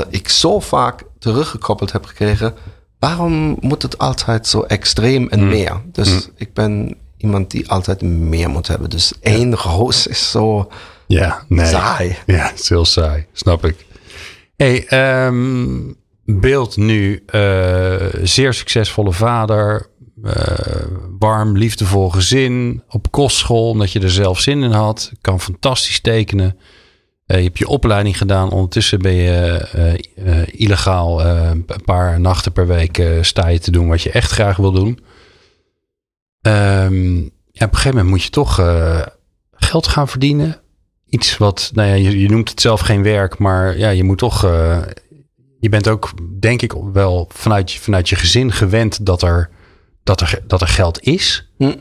ik zo vaak teruggekoppeld heb gekregen, waarom moet het altijd zo extreem en meer? Dus ik ben iemand die altijd meer moet hebben. Dus één roos is zo Ja, nee. saai. Ja, het is heel saai, snap ik. Hey, ehm, beeld nu eh, zeer succesvolle vader, eh, warm, liefdevol gezin, op kostschool, omdat je er zelf zin in had, kan fantastisch tekenen. Eh, je hebt je opleiding gedaan, ondertussen ben je illegaal een paar nachten per week sta je te doen wat je echt graag wil doen. Ehm, ja, op een gegeven moment moet je toch geld gaan verdienen iets wat, nou ja, je, je noemt het zelf geen werk, maar ja, je moet toch, je bent ook, denk ik, wel vanuit, je- vanuit je gezin gewend dat er, dat er, dat er geld is. Hm.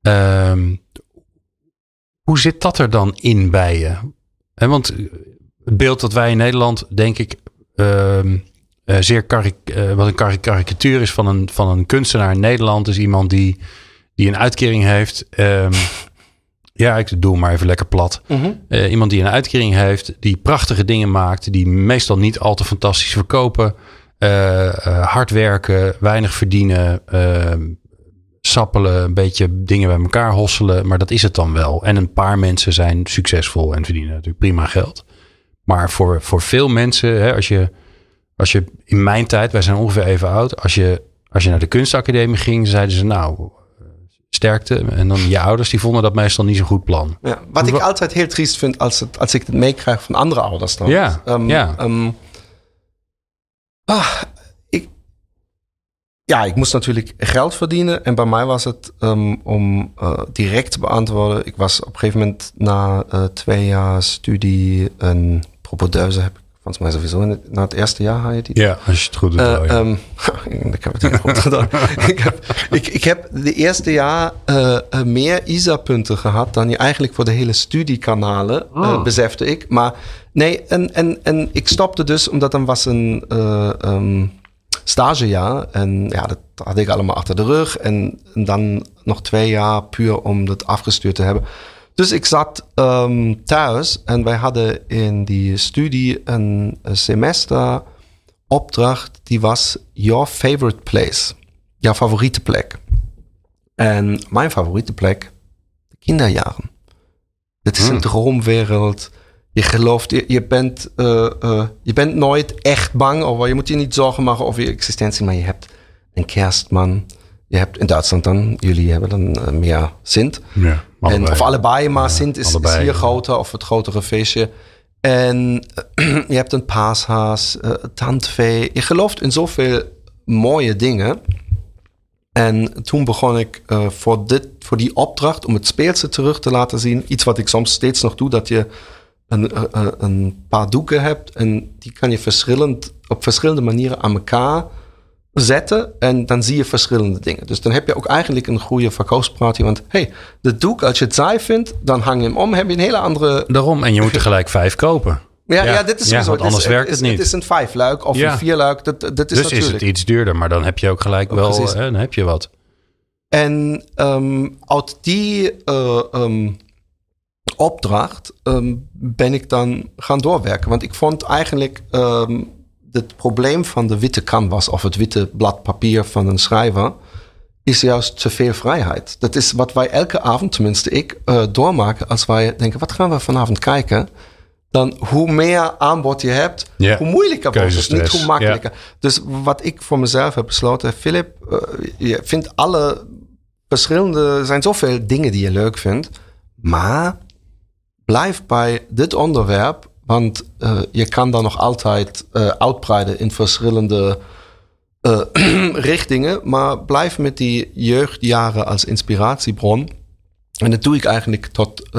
Ehm, hoe zit dat er dan in bij je? Want het beeld dat wij in Nederland, denk ik, ehm, eh, zeer karik, eh, wat een kari- karikatuur is van een, van een kunstenaar in Nederland, is iemand die, die een uitkering heeft. Ehm, ja, ik doe maar even lekker plat. Mhm. Eh, iemand die een uitkering heeft, die prachtige dingen maakt, die meestal niet al te fantastisch verkopen. eh, eh, hard werken, weinig verdienen, eh, sappelen, een beetje dingen bij elkaar hosselen. Maar dat is het dan wel. En een paar mensen zijn succesvol en verdienen natuurlijk prima geld. Maar voor, voor veel mensen, hè, als, je, als je in mijn tijd, wij zijn ongeveer even oud, als je, als je naar de kunstacademie ging, zeiden ze nou, sterkte. En dan je ouders, die vonden dat meestal niet zo'n goed plan. Ja, wat ik altijd heel triest vind als, het, als ik het meekrijg van andere ouders dan. Ja, Ehm, ja. ehm, ah, ik, ja, ik moest natuurlijk geld verdienen. En bij mij was het ehm, om eh, direct te beantwoorden. Ik was op een gegeven moment na eh, twee jaar studie een propedeuse heb ik volgens mij sowieso in het, na het eerste jaar had je die. Ja, als je het goed doet. Eh, ja. ehm, ik heb het heel goed gedaan. ik, heb, ik, ik heb de eerste jaar eh, eh, meer ISA-punten gehad dan je eigenlijk voor de hele studiekanalen, eh, Oh. besefte ik. Maar nee, en, en, en ik stopte dus omdat dan was een eh, ehm, stagejaar. En ja, dat had ik allemaal achter de rug. En, en dan nog twee jaar puur om dat afgestuurd te hebben. Dus ik zat ehm, thuis en wij hadden in die studie een, een semester opdracht die was your favorite place. Jouw favoriete plek. En mijn favoriete plek, de kinderjaren. Het is Hmm. een droomwereld. Je gelooft, je, je, bent, eh, eh, je bent nooit echt bang over, je moet je niet zorgen maken over je existentie, maar je hebt een kerstman. Je hebt in Duitsland dan, jullie hebben dan eh, meer Sint. ja, En, of allebei, maar Sint is, hier groter of het grotere feestje. En je hebt een paashaas, eh tandvee. Je gelooft in zoveel mooie dingen. En toen begon ik eh, voor, dit, voor die opdracht om het speelse terug te laten zien. Iets wat ik soms steeds nog doe, dat je een, eh, een paar doeken hebt. En die kan je verschillend, op verschillende manieren aan elkaar zetten en dan zie je verschillende dingen. Dus dan heb je ook eigenlijk een goede verkoopspraat. Want hey, de doek, als je het saai vindt, dan hang je hem om. Heb je een hele andere... Daarom, en je moet er gelijk vijf kopen. Ja, ja, dit is ja, want dit anders is, werkt is- het niet. Het is een vijfluik of Ja. een vierluik. Dat, dat is dus natuurlijk. is het iets duurder, maar dan heb je ook gelijk Oh, wel, hè, dan heb je wat. En ehm, uit die eh, ehm, opdracht ehm, ben ik dan gaan doorwerken. Want ik vond eigenlijk het probleem van de witte canvas of het witte blad papier van een schrijver is juist te veel vrijheid. Dat is wat wij elke avond, tenminste ik, eh, doormaken als wij denken, wat gaan we vanavond kijken? Dan hoe meer aanbod je hebt, hoe moeilijker wordt het, niet hoe makkelijker. Dus wat ik voor mezelf heb besloten, Philip, eh, je vindt alle verschillende, er zijn zoveel dingen die je leuk vindt, maar blijf bij dit onderwerp, want eh, je kan dan nog altijd eh, uitbreiden in verschillende eh, richtingen, maar blijf met die jeugdjaren als inspiratiebron. En dat doe ik eigenlijk tot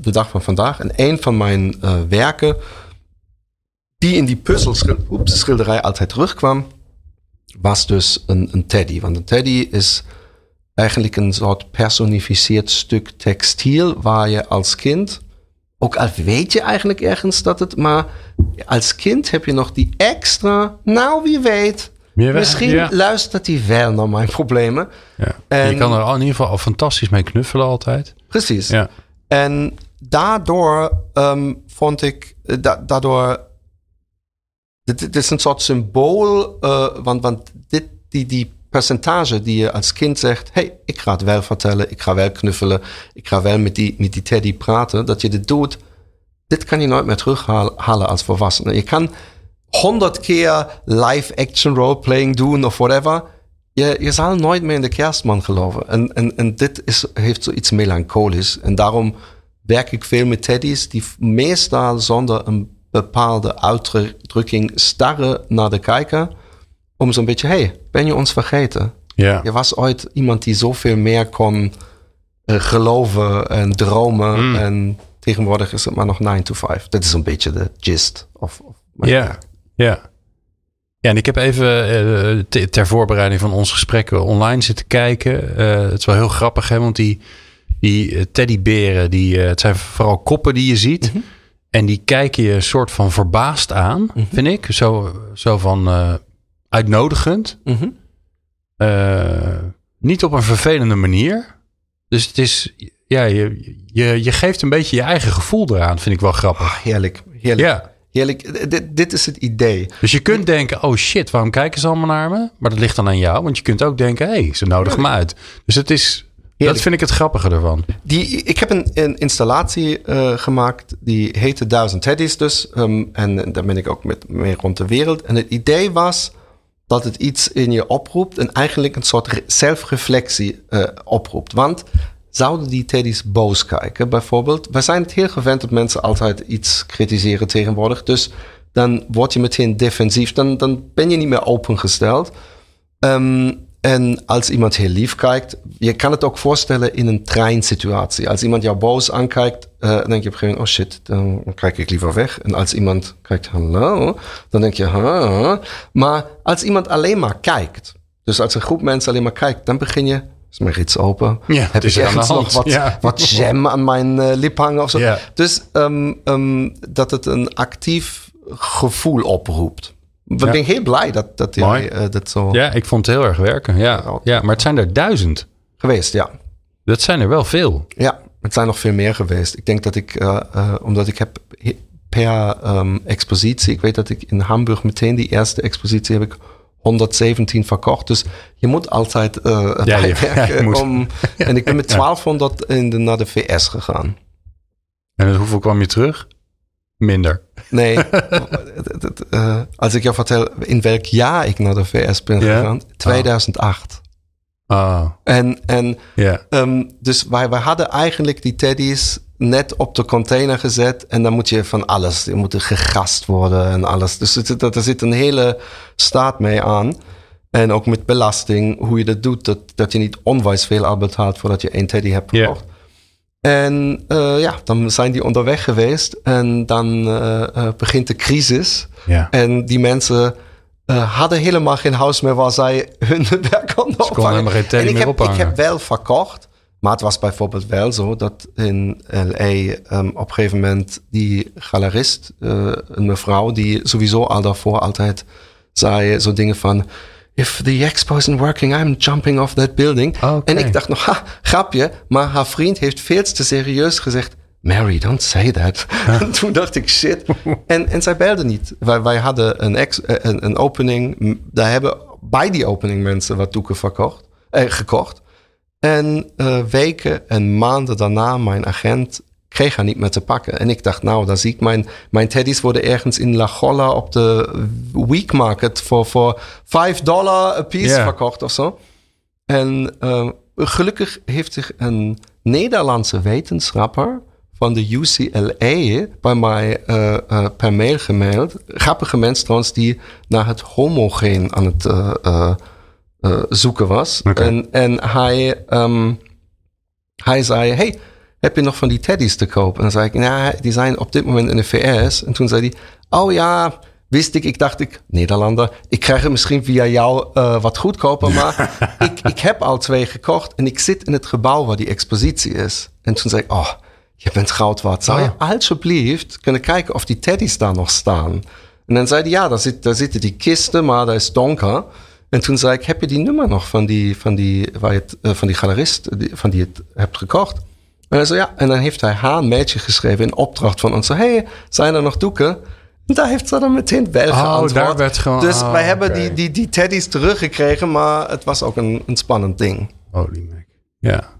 de dag van vandaag. En een van mijn werken, die in die puzzelschilderij altijd terugkwam, was dus een teddy. Want een teddy is eigenlijk een soort personificeerd stuk textiel waar je als kind, ook al weet je eigenlijk ergens dat het, maar als kind heb je nog die extra, nou wie weet, Ja, misschien ja. luistert hij wel naar mijn problemen. Ja. En- je kan er al in ieder geval al fantastisch mee knuffelen altijd. Precies. Ja. En daardoor ehm, vond ik, eh, da- daardoor, dit, dit is een soort symbool, eh, want, want dit, die, die percentage die je als kind zegt, hey, ik ga het wel vertellen, ik ga wel knuffelen, ik ga wel met die, met die teddy praten, dat je dit doet, dit kan je nooit meer terughalen als volwassene. Je kan honderd keer live action roleplaying doen of whatever. Je, je zal nooit meer in de kerstman geloven. En, en, en dit is, heeft zoiets melancholisch. En daarom werk ik veel met teddy's die meestal zonder een bepaalde uitdrukking starren naar de kijker. Om zo'n beetje, hey, ben je ons vergeten? Ja. Je was ooit iemand die zoveel meer kon eh, geloven en dromen. Mm. En tegenwoordig is het maar nog 9 to 5. Dat is een beetje de gist. Of, Ja, ja. Ja, en ik heb even eh, te- ter voorbereiding van ons gesprekken online zitten kijken. Eh, het is wel heel grappig, hè, want die, die eh, teddyberen, die, eh, het zijn vooral koppen die je ziet. Mhm. En die kijken je een soort van verbaasd aan, vind ik. Zo, zo van uitnodigend. Mhm. Eh, niet op een vervelende manier. Dus het is, ja, je, je, je geeft een beetje je eigen gevoel eraan, vind ik wel grappig. Ah, heerlijk, heerlijk. Ja. heerlijk. Dit, dit is het idee. Dus je kunt denken, oh shit, waarom kijken ze allemaal naar me? Maar dat ligt dan aan jou, want je kunt ook denken, hé, hey, ze nodigen me uit. Dus het is, dat vind ik het grappige ervan. Die, ik heb een, een installatie eh, gemaakt, die heette Duizend Teddy's dus. Ehm, en daar ben ik ook met, mee rond de wereld. En het idee was dat het iets in je oproept en eigenlijk een soort re- zelfreflectie eh, oproept. Want zouden die teddy's boos kijken bijvoorbeeld? Wij zijn het heel gewend dat mensen altijd iets kritiseren tegenwoordig. Dus dan word je meteen defensief. Dan, dan ben je niet meer opengesteld. Ehm, en als iemand heel lief kijkt, je kan het ook voorstellen in een treinsituatie. Als iemand jou boos aankijkt, eh, dan denk je op een gegeven moment, oh shit, dan kijk ik liever weg. En als iemand kijkt, hallo, dan denk je, ha. Maar als iemand alleen maar kijkt, dus als een groep mensen alleen maar kijkt, dan begin je, is mijn rits open? Ja, Heb ik er ergens nog wat, Ja. wat jam aan mijn eh, lip hangen of zo? Ja. Dus ehm, ehm, dat het een actief gevoel oproept. Ik Ja. ben heel blij dat, dat jij eh, dat zo Ja, ik vond het heel erg werken. Ja, Ja. maar het zijn er duizend. geweest, ja. Dat zijn er wel veel. Ja, het zijn nog veel meer geweest. Ik denk dat ik, eh, eh, omdat ik heb he- per ehm, expositie, ik weet dat ik in Hamburg meteen die eerste expositie heb ik 117 verkocht. Dus je moet altijd eh Ja, moet. om. En ik ben met 1200 in de, naar de VS gegaan. En hoeveel kwam je terug? Minder. Nee, eh, als ik jou vertel in welk jaar ik naar de VS ben Ja? gegaan, 2008. Ah, En, en ja. Ehm, dus wij, wij hadden eigenlijk die teddy's net op de container gezet. En dan moet je van alles, die moeten gegast worden en alles. Dus er zit, een hele staat mee aan. En ook met belasting, hoe je dat doet. Dat, dat je niet onwijs veel al betaalt voordat je één teddy hebt gekocht. En eh, ja, dan zijn die onderweg geweest. En dan eh, eh, begint de crisis. ja. En die mensen hadden helemaal geen huis meer waar zij hun werk konden geen teddy en ik heb, ik ophangen. heb wel verkocht. Maar het was bijvoorbeeld wel zo dat in L.A. Um, op een gegeven moment die galerist, een mevrouw, die sowieso al daarvoor altijd zei zo dingen van... If the expo isn't working, I'm jumping off that building. Okay. En ik dacht nog, ha, grapje. Maar haar vriend heeft veel te serieus gezegd... Mary, don't say that. en toen dacht ik, shit. en, en zij belde niet. Wij, wij hadden een, ex, een, een opening. Daar hebben bij die opening mensen wat doeken verkocht, eh, gekocht. En uh, weken en maanden daarna, mijn agent kreeg haar niet meer te pakken. En ik dacht, nou, daar zie ik mijn, mijn teddy's worden ergens in La Jolla op de week market voor, voor 5 dollar a piece yeah. verkocht of zo. En uh, gelukkig heeft zich een Nederlandse wetenschapper van de UCLA bij mij uh, uh, per mail gemaild. Grappige mens trouwens die naar het homogeen aan het uh, zoeken was. Okay. En, en hij, um, hij zei, hey, heb je nog van die teddy's te koop? En dan zei ik, nou, die zijn op dit moment in de VS. En toen zei hij, oh ja, wist ik. Ik dacht, ik, Nederlander, ik krijg het misschien via jou uh, wat goedkoper. Maar ik, ik heb al twee gekocht en ik zit in het gebouw waar die expositie is. En toen zei ik, oh, je bent goud waard. Zou je alsjeblieft kunnen kijken of die teddy's daar nog staan? En dan zei hij, ja, daar, zit, daar zitten die kisten, maar daar is donker. En toen zei ik, heb je die nummer nog van die, van die, waar je het, uh, van die galerist, die, van die het hebt gekocht? Zei, ja. En dan heeft hij haar een mailtje geschreven in opdracht van ons. Hé, hey, zijn er nog doeken? En daar heeft ze dan meteen wel oh, geantwoord. Daar werd gewoon, dus oh, wij hebben okay. die, die, die teddy's teruggekregen, maar het was ook een, een spannend ding. Holy mac. Ja.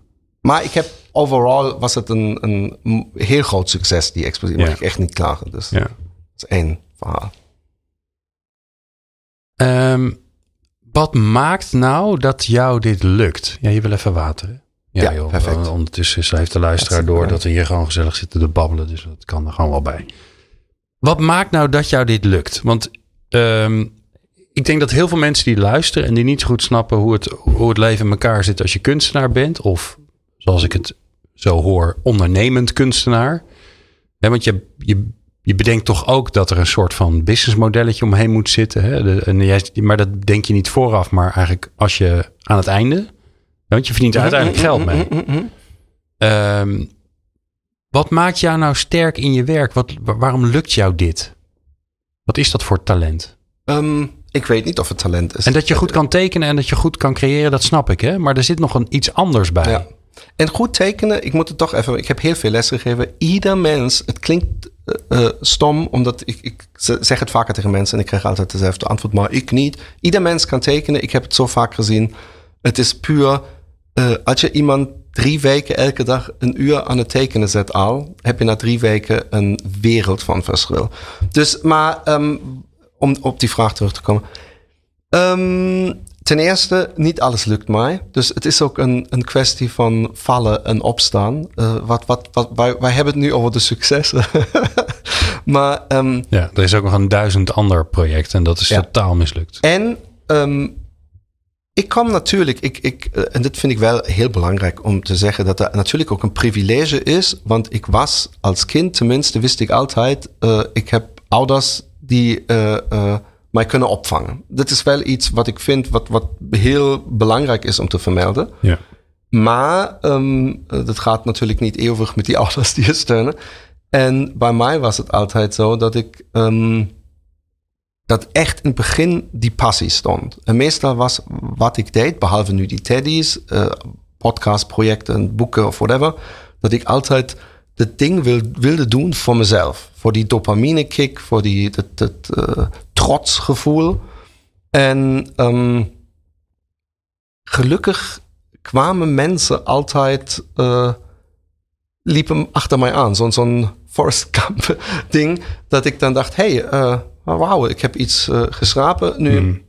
Maar ik heb overal was het een, een heel groot succes, die expositie. Mag ik echt niet klagen. Dus ja. dat is één verhaal. Um, wat maakt nou dat jou dit lukt? Ja, je wil even wateren. Ja, Ja, joh, perfect. Ondertussen schrijft de luisteraar door dat we hier gewoon gezellig zitten te babbelen. Dus dat kan er gewoon wel bij. Wat maakt nou dat jou dit lukt? Want um, ik denk dat heel veel mensen die luisteren en die niet zo goed snappen hoe het, hoe het leven in elkaar zit als je kunstenaar bent. Of zoals ik het zo hoor, ondernemend kunstenaar. Ja, want je, je, je bedenkt toch ook dat er een soort van businessmodelletje omheen moet zitten. Hè? De, en jij, maar dat denk je niet vooraf, maar eigenlijk als je aan het einde. Want je verdient er uiteindelijk geld mee. Um, wat maakt jou nou sterk in je werk? Wat, waarom lukt jou dit? Wat is dat voor talent? Um, ik weet niet of het talent is. En dat je goed kan tekenen en dat je goed kan creëren, dat snap ik. Hè? Maar er zit nog een, iets anders bij. Ja. En goed tekenen, ik moet het toch even. Ik heb heel veel les gegeven. Ieder mens, het klinkt uh, stom, omdat ik, ik zeg het vaker tegen mensen en ik krijg altijd dezelfde antwoord, maar ik niet. Ieder mens kan tekenen. Ik heb het zo vaak gezien. Het is puur, uh, als je iemand drie weken elke dag een uur aan het tekenen zet al, heb je na drie weken een wereld van verschil. Dus, maar um, om op die vraag terug te komen. Um, ten eerste, niet alles lukt mij. Dus het is ook een, een kwestie van vallen en opstaan. Uh, wat, wat, wat, wij, wij hebben het nu over de successen. maar, um, ja, er is ook nog een duizend ander project en dat is ja. totaal mislukt. En um, ik kwam natuurlijk, ik, ik, uh, en dit vind ik wel heel belangrijk om te zeggen, dat dat natuurlijk ook een privilege is. Want ik was als kind, tenminste wist ik altijd, uh, ik heb ouders die uh, mij kunnen opvangen. Dit is wel iets wat ik vind wat, wat heel belangrijk is om te vermelden. Ja. Maar um, dat gaat natuurlijk niet eeuwig met die ouders die je steunen. En bij mij was het altijd zo dat ik um, dat echt in het begin die passie stond. En meestal was wat ik deed, behalve nu die teddy's, uh, podcastprojecten, boeken of whatever, dat ik altijd het ding wil, wilde doen voor mezelf. Voor die dopamine kick, voor die, dat, dat uh, trotsgevoel. En um, gelukkig kwamen mensen altijd, uh, liepen achter mij aan. Zo'n zo'n Forrest Gump ding, dat ik dan dacht, hey, uh, wauw, ik heb iets uh, geschrapen. Nu mm.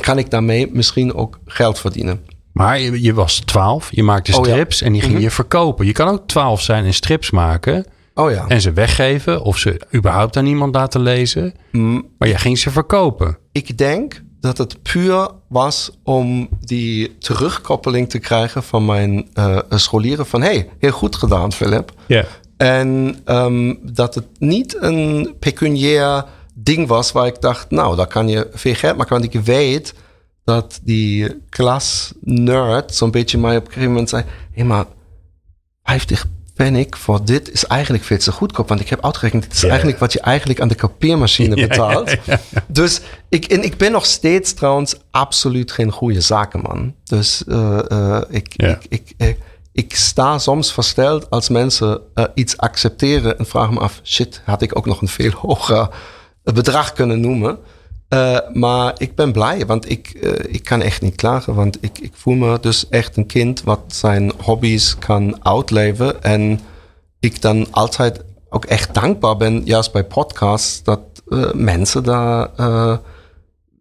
kan ik daarmee misschien ook geld verdienen. Maar je, je was twaalf, je maakte strips oh, ja. en die ging mm -hmm. je verkopen. Je kan ook twaalf zijn en strips maken. Oh ja. En ze weggeven of ze überhaupt aan iemand laten lezen. Mm. Maar jij ging ze verkopen. Ik denk dat het puur was om die terugkoppeling te krijgen van mijn uh, scholieren. Van hey, heel goed gedaan, Philip. Ja. Yeah. En um, dat het niet een pecuniair ding was waar ik dacht, nou, daar kan je veel geld maken. Want ik weet dat die klas nerd zo'n beetje mij op een gegeven moment zei, hé hey, maar 50 ik voor dit is eigenlijk veel te goedkoop. Want ik heb uitgerekend, dit is eigenlijk wat je eigenlijk aan de kopieermachine betaalt. dus ik, en ik ben nog steeds trouwens absoluut geen goede zakenman. Dus uh, uh, ik, ik, ik, ik, ik, sta soms versteld als mensen uh, iets accepteren en vraag me af, shit, had ik ook nog een veel hoger bedrag kunnen noemen. Uh, maar ik ben blij, want ik, uh, ik kan echt niet klagen. Want ik, ik voel me dus echt een kind wat zijn hobby's kan uitleven. En ik dan altijd ook echt dankbaar ben, juist bij podcasts, dat uh, mensen daar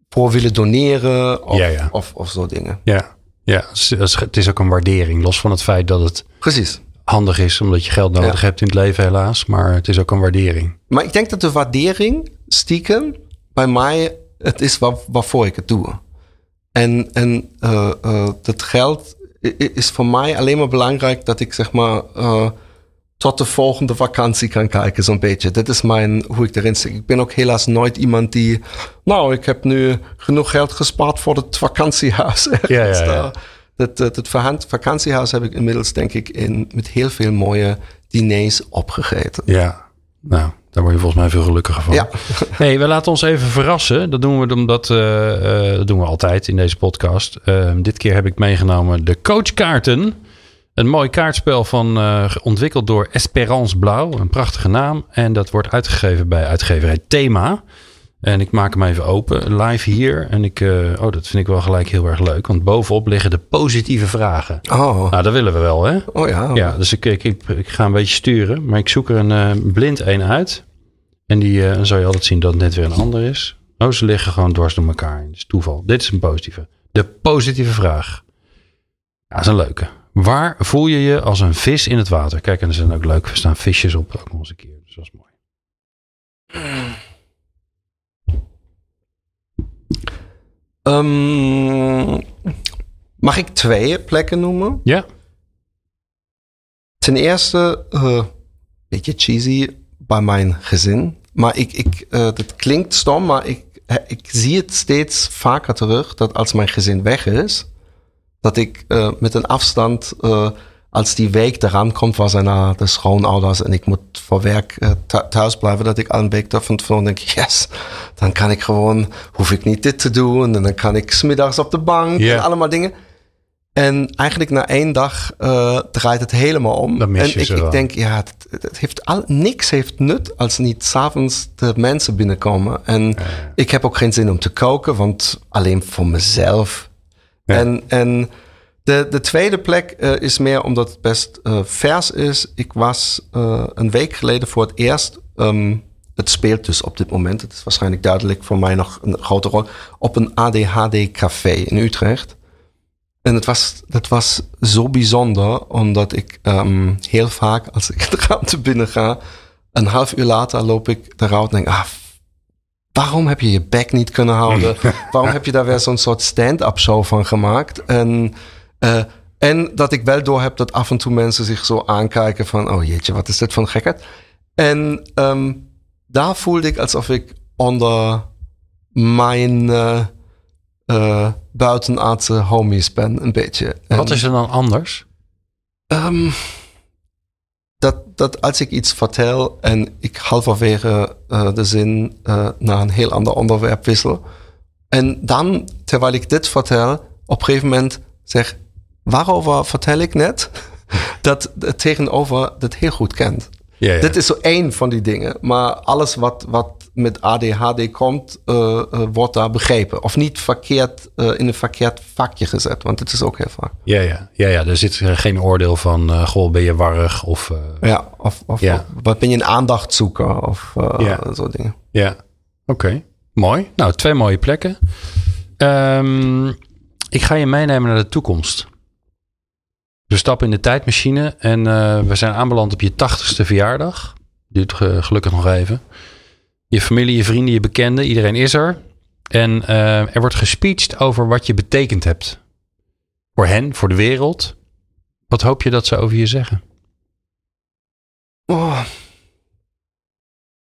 voor willen doneren of, ja, ja. Of, of zo dingen. Ja, ja het is ook een waardering, los van het feit dat het Precies. handig is, omdat je geld nodig ja. hebt in het leven helaas. Maar het is ook een waardering. Maar ik denk dat de waardering stiekem bij mij, het is waar, waarvoor ik het doe. En, en uh, uh, dat geld is voor mij alleen maar belangrijk dat ik zeg maar uh, tot de volgende vakantie kan kijken, zo'n beetje. Dat is mijn, hoe ik erin zit. Ik ben ook helaas nooit iemand die, nou, ik heb nu genoeg geld gespaard voor het vakantiehuis. Ja, ja, ja. Dat, dat, het vakantiehuis heb ik inmiddels, denk ik, in, met heel veel mooie diners opgegeten. Ja, nou, daar word je volgens mij veel gelukkiger van. Ja. hey, we laten ons even verrassen. Dat doen we omdat uh, uh, dat doen we altijd in deze podcast. Uh, dit keer heb ik meegenomen de coachkaarten. Een mooi kaartspel van ontwikkeld door Esperance Blauw, een prachtige naam. En dat wordt uitgegeven bij uitgeverij Thema. En ik maak hem even open, live hier. En ik, oh, dat vind ik wel gelijk heel erg leuk. Want bovenop liggen de positieve vragen. Oh. Nou, dat willen we wel, hè? Oh ja. Ja, dus ik, ik, ik, ik ga een beetje sturen. Maar ik zoek er een blind een uit. En die uh, dan zou je altijd zien dat het net weer een ander is. Oh, ze liggen gewoon dwars door elkaar. Dat is toeval. Dit is een positieve. De positieve vraag. Ja, dat is een leuke. Waar voel je je als een vis in het water? Kijk, en er zijn ook leuk. Er staan visjes op ook nog eens een keer. Dus dat is mooi. Um, mag ik twee plekken noemen? Ja. Ten eerste, uh, beetje cheesy, bij mijn gezin. Maar ik, ik, uh, dat klinkt stom, maar ik, ik zie het steeds vaker terug dat als mijn gezin weg is, dat ik uh, met een afstand, uh, als die week eraan komt, waar zijn naar de schoonouders en ik moet voor werk thuis blijven, dat ik al een week van tevoren denk, yes, dan kan ik gewoon, hoef ik niet dit te doen en dan kan ik smiddags op de bank Yeah. en allemaal dingen. En eigenlijk na één dag uh, draait het helemaal om. Dan mis en je ik, ze ik denk, ja, het, het heeft al, niks heeft nut als niet s'avonds de mensen binnenkomen. En ik heb ook geen zin om te koken, want alleen voor mezelf. Ja. En, en de, de tweede plek uh, is meer omdat het best uh, vers is. Ik was een week geleden voor het eerst. Um, het speelt dus op dit moment. Het is waarschijnlijk duidelijk voor mij nog een grote rol. Op een ADHD-café in Utrecht. En het was, dat was zo bijzonder, omdat ik um, heel vaak, als ik de ruimte binnen ga, een half uur later loop ik eruit en denk, ah, waarom heb je je bek niet kunnen houden? waarom heb je daar weer zo'n soort stand-up show van gemaakt? En, uh, en dat ik wel door heb dat af en toe mensen zich zo aankijken van, oh jeetje, wat is dit voor een gekheid? En um, daar voelde ik alsof ik onder mijn... Uh, uh, buitenaardse homies ben, een beetje. Wat is er dan anders? Um, dat, dat als ik iets vertel en ik halverwege uh, de zin uh, naar een heel ander onderwerp wissel. En dan, terwijl ik dit vertel, op een gegeven moment zeg, waarover vertel ik net? dat het tegenover dat heel goed kent. Ja, ja. Dit is zo één van die dingen. Maar alles wat, wat met ADHD komt, uh, uh, wordt daar begrepen. Of niet verkeerd uh, in een verkeerd vakje gezet. Want het is ook heel vaak. Ja, ja, ja, ja. er zit geen oordeel van, goh, ben je warrig? Of, ja, of, of, ja. wat ben je een aandachtzoeker? Of zo dingen. Ja, oké. Okay. Mooi. Nou, twee mooie plekken. Um, ik ga je meenemen naar de toekomst. We stappen in de tijdmachine en uh, we zijn aanbeland op je tachtigste verjaardag. Duurt uh, gelukkig nog even. Je familie, je vrienden, je bekenden, iedereen is er. En uh, er wordt gespeecht over wat je betekend hebt. Voor hen, voor de wereld. Wat hoop je dat ze over je zeggen? Oh.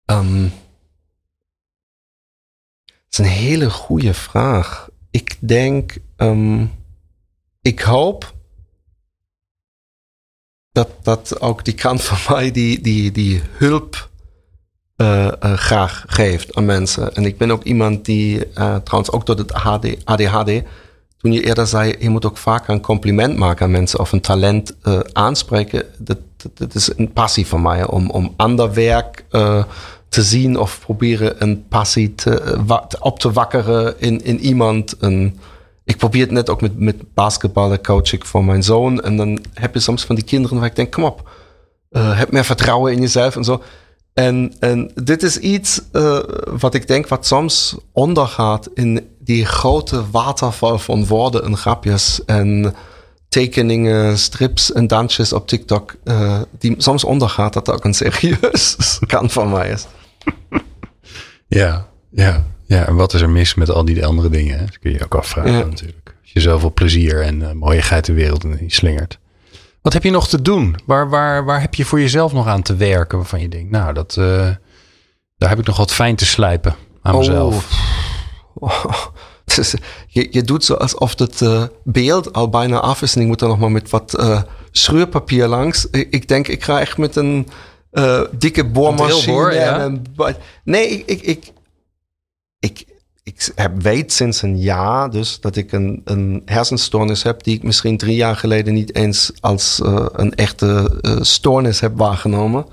Um, is een hele goede vraag. Ik denk, ehm, ik hoop dat, dat ook die kant van mij die, die, die hulp uh, uh, graag geeft aan mensen. En ik ben ook iemand die, uh, trouwens ook door het ADHD, toen je eerder zei, je moet ook vaak een compliment maken aan mensen of een talent aanspreken. Dat, dat, is een passie van mij om, om ander werk te zien of proberen een passie te, op te wakkeren in, in iemand. En ik probeer het net ook met, met basketballen, coach ik voor mijn zoon. En dan heb je soms van die kinderen waar ik denk, kom op, heb meer vertrouwen in jezelf en zo. En, en dit is iets uh, wat ik denk wat soms ondergaat in die grote waterval van woorden en grapjes en tekeningen, strips en dansjes op TikTok. Uh, die soms ondergaat dat dat ook een serieus kant van mij is. Ja, ja. Ja, en wat is er mis met al die andere dingen? Hè? Dat kun je je ook afvragen ja. natuurlijk. Als je zoveel plezier en uh, mooiigheid de wereld in slingert. Wat heb je nog te doen? Waar, waar, waar heb je voor jezelf nog aan te werken? Waarvan je denkt, nou, dat, uh, daar heb ik nog wat fijn te slijpen aan oh. mezelf. Oh. Je, je doet zo alsof het uh, beeld al bijna af is. En ik moet er nog maar met wat uh, schuurpapier langs. Ik, denk, ik ga echt met een dikke boormachine. Ja? En, nee, ik, ik, ik, ik, ik heb, weet sinds een jaar dus dat ik een, een hersenstoornis heb die ik misschien drie jaar geleden niet eens als uh, een echte uh, stoornis heb waargenomen.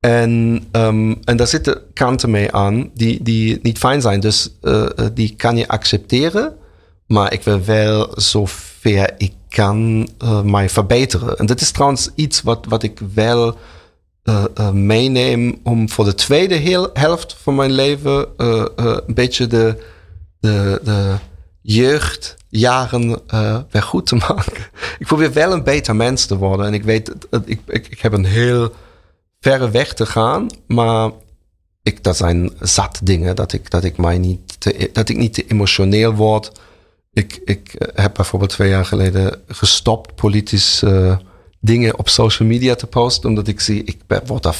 En, um, en daar zitten kanten mee aan die, die niet fijn zijn. Dus uh, die kan je accepteren, maar ik wil wel zover ik kan mij verbeteren. En dat is trouwens iets wat, wat ik wel uh, meeneem om voor de tweede helft van mijn leven uh, een beetje de, de, de jeugdjaren weer goed te maken. ik probeer wel een beter mens te worden. En ik weet, ik, ik, ik heb een heel verre weg te gaan, maar ik, dat zijn zat dingen dat ik, dat ik mij niet te, dat ik niet te emotioneel word. Ik, ik heb bijvoorbeeld twee jaar geleden gestopt politisch dingen op social media te posten, omdat ik zie, ik word daar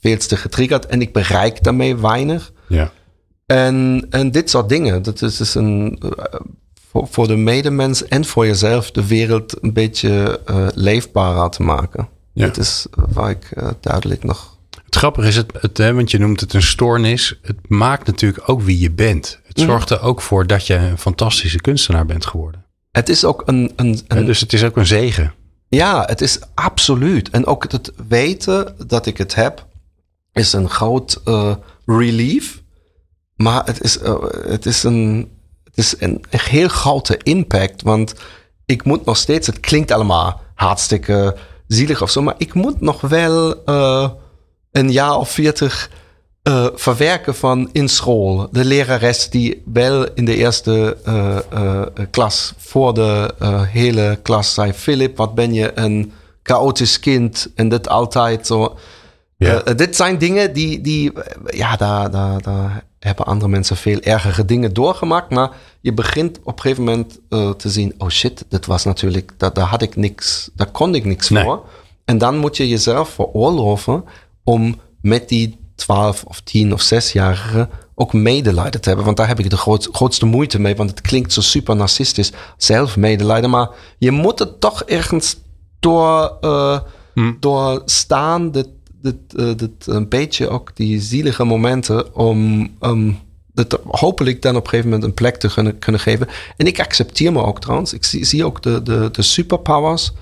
veel te getriggerd en ik bereik daarmee weinig. Ja. En, en dit soort dingen, dat is dus een, uh, voor, voor de medemens en voor jezelf de wereld een beetje uh, leefbaarder te maken. Ja. Dat is uh, waar ik duidelijk nog. Het grappige is, het, het, hè, want je noemt het een stoornis. Het maakt natuurlijk ook wie je bent. Het zorgt er ook voor dat je een fantastische kunstenaar bent geworden. Het is ook een. een, een dus het is ook een zegen. Ja, het is absoluut. En ook het weten dat ik het heb, is een groot uh, relief. Maar het is, uh, het is, een, het is een heel grote impact. Want ik moet nog steeds, het klinkt allemaal hartstikke zielig of zo, maar ik moet nog wel uh, een jaar of veertig uh, verwerken van in school. De lerares die wel in de eerste uh, uh, klas voor de hele klas zei: Philip, wat ben je een chaotisch kind? En dit altijd zo. Ja. dit zijn dingen die, die ja, daar, daar, daar hebben andere mensen veel ergere dingen doorgemaakt. Maar je begint op een gegeven moment te zien: oh shit, dit was natuurlijk, daar, daar had ik niks, daar kon ik niks Nee. voor. En dan moet je jezelf veroorloven om met die 12 of 10 of 6-jarigen ook medelijden te hebben. Want daar heb ik de groot, grootste moeite mee. Want het klinkt zo super narcistisch. Zelf medelijden. Maar je moet het toch ergens door, uh, Hm. doorstaan. Dit, dit, uh, dit een beetje ook die zielige momenten. Om um, het hopelijk dan op een gegeven moment een plek te kunnen, kunnen geven. En ik accepteer me ook trouwens. Ik zie, zie ook de, de, de superpowers.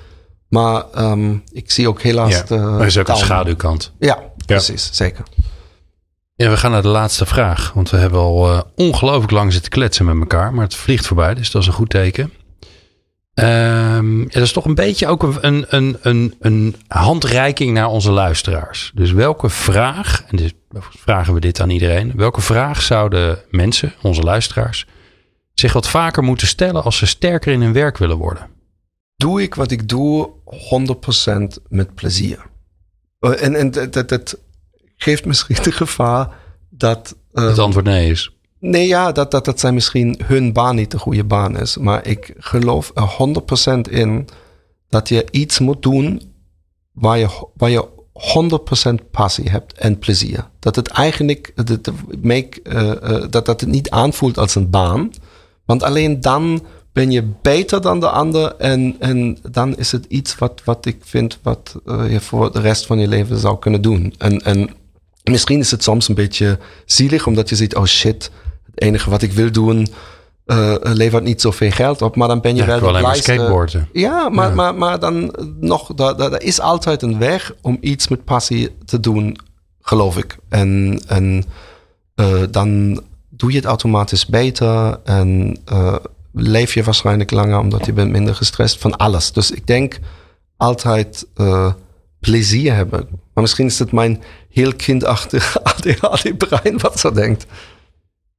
Maar um, ik zie ook helaas Ja, de... er is ook een schaduwkant. Ja, precies. Zeker. Ja, we gaan naar de laatste vraag. Want we hebben al uh, ongelooflijk lang zitten kletsen met elkaar. Maar het vliegt voorbij, dus dat is een goed teken. Um, ja, dat is toch een beetje ook een, een, een, een handreiking naar onze luisteraars. Dus welke vraag, en dus vragen we dit aan iedereen. Welke vraag zouden mensen, onze luisteraars, zich wat vaker moeten stellen als ze sterker in hun werk willen worden? Doe ik wat ik doe 100% met plezier? Uh, en en dat, dat geeft misschien de gevaar dat. Uh, Het antwoord nee is. Nee, ja, dat, dat, dat zij misschien hun baan niet de goede baan is. Maar ik geloof er 100% in dat je iets moet doen waar je, waar je 100% passie hebt en plezier. Dat het eigenlijk dat, make, uh, uh, dat, dat het niet aanvoelt als een baan. Want alleen dan ben je beter dan de ander. En, en dan is het iets wat, wat ik vind wat uh, je voor de rest van je leven zou kunnen doen. En, en misschien is het soms een beetje zielig, omdat je ziet, oh shit, het enige wat ik wil doen uh, levert niet zoveel geld op, maar dan ben je ja, wel de blijste. skateboarden. Ja, maar, ja. Maar, maar dan nog, er is altijd een weg om iets met passie te doen, geloof ik. En, en uh, dan doe je het automatisch beter en uh, leef je waarschijnlijk langer, omdat je bent minder gestrest van alles. Dus ik denk altijd plezier hebben. Maar misschien is het mijn heel kindachtige ADHD-brein wat zo denkt.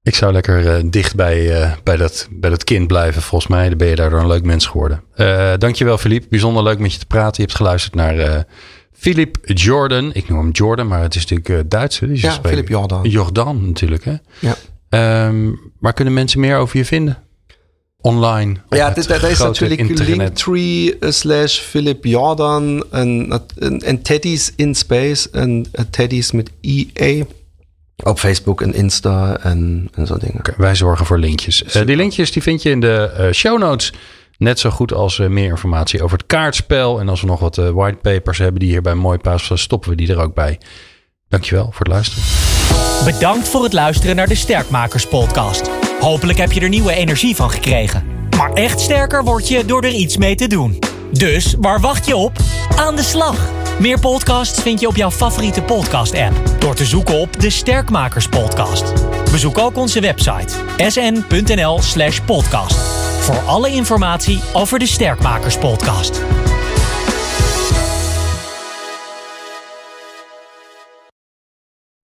Ik zou lekker uh, dicht bij, uh, bij, dat, bij dat kind blijven. Volgens mij dan ben je daardoor een leuk mens geworden. Uh, dankjewel Philippe. Bijzonder leuk met je te praten. Je hebt geluisterd naar Philip Jordan. Ik noem hem Jordan, maar het is natuurlijk Duits. Dus ja, Philip Jordan. Jordan natuurlijk. Hè? Ja. Um, waar kunnen mensen meer over je vinden? Online. Ja, dit, dat is natuurlijk linktree slash Philip Jordan en, en, en Teddy's in Space en Teddy's met EA. Op Facebook en Insta en, en zo dingen. Okay, wij zorgen voor linkjes. Uh, die linkjes die vind je in de uh, show notes. Net zo goed als uh, meer informatie over het kaartspel. En als we nog wat whitepapers hebben die hier bij Mooi Paas, stoppen we die er ook bij. Dankjewel voor het luisteren. Bedankt voor het luisteren naar de Sterkmakers podcast. Hopelijk heb je er nieuwe energie van gekregen. Maar echt sterker word je door er iets mee te doen. Dus waar wacht je op? Aan de slag! Meer podcasts vind je op jouw favoriete podcast-app door te zoeken op de Sterkmakers Podcast. Bezoek ook onze website sn.nl/podcast voor alle informatie over de Sterkmakers Podcast.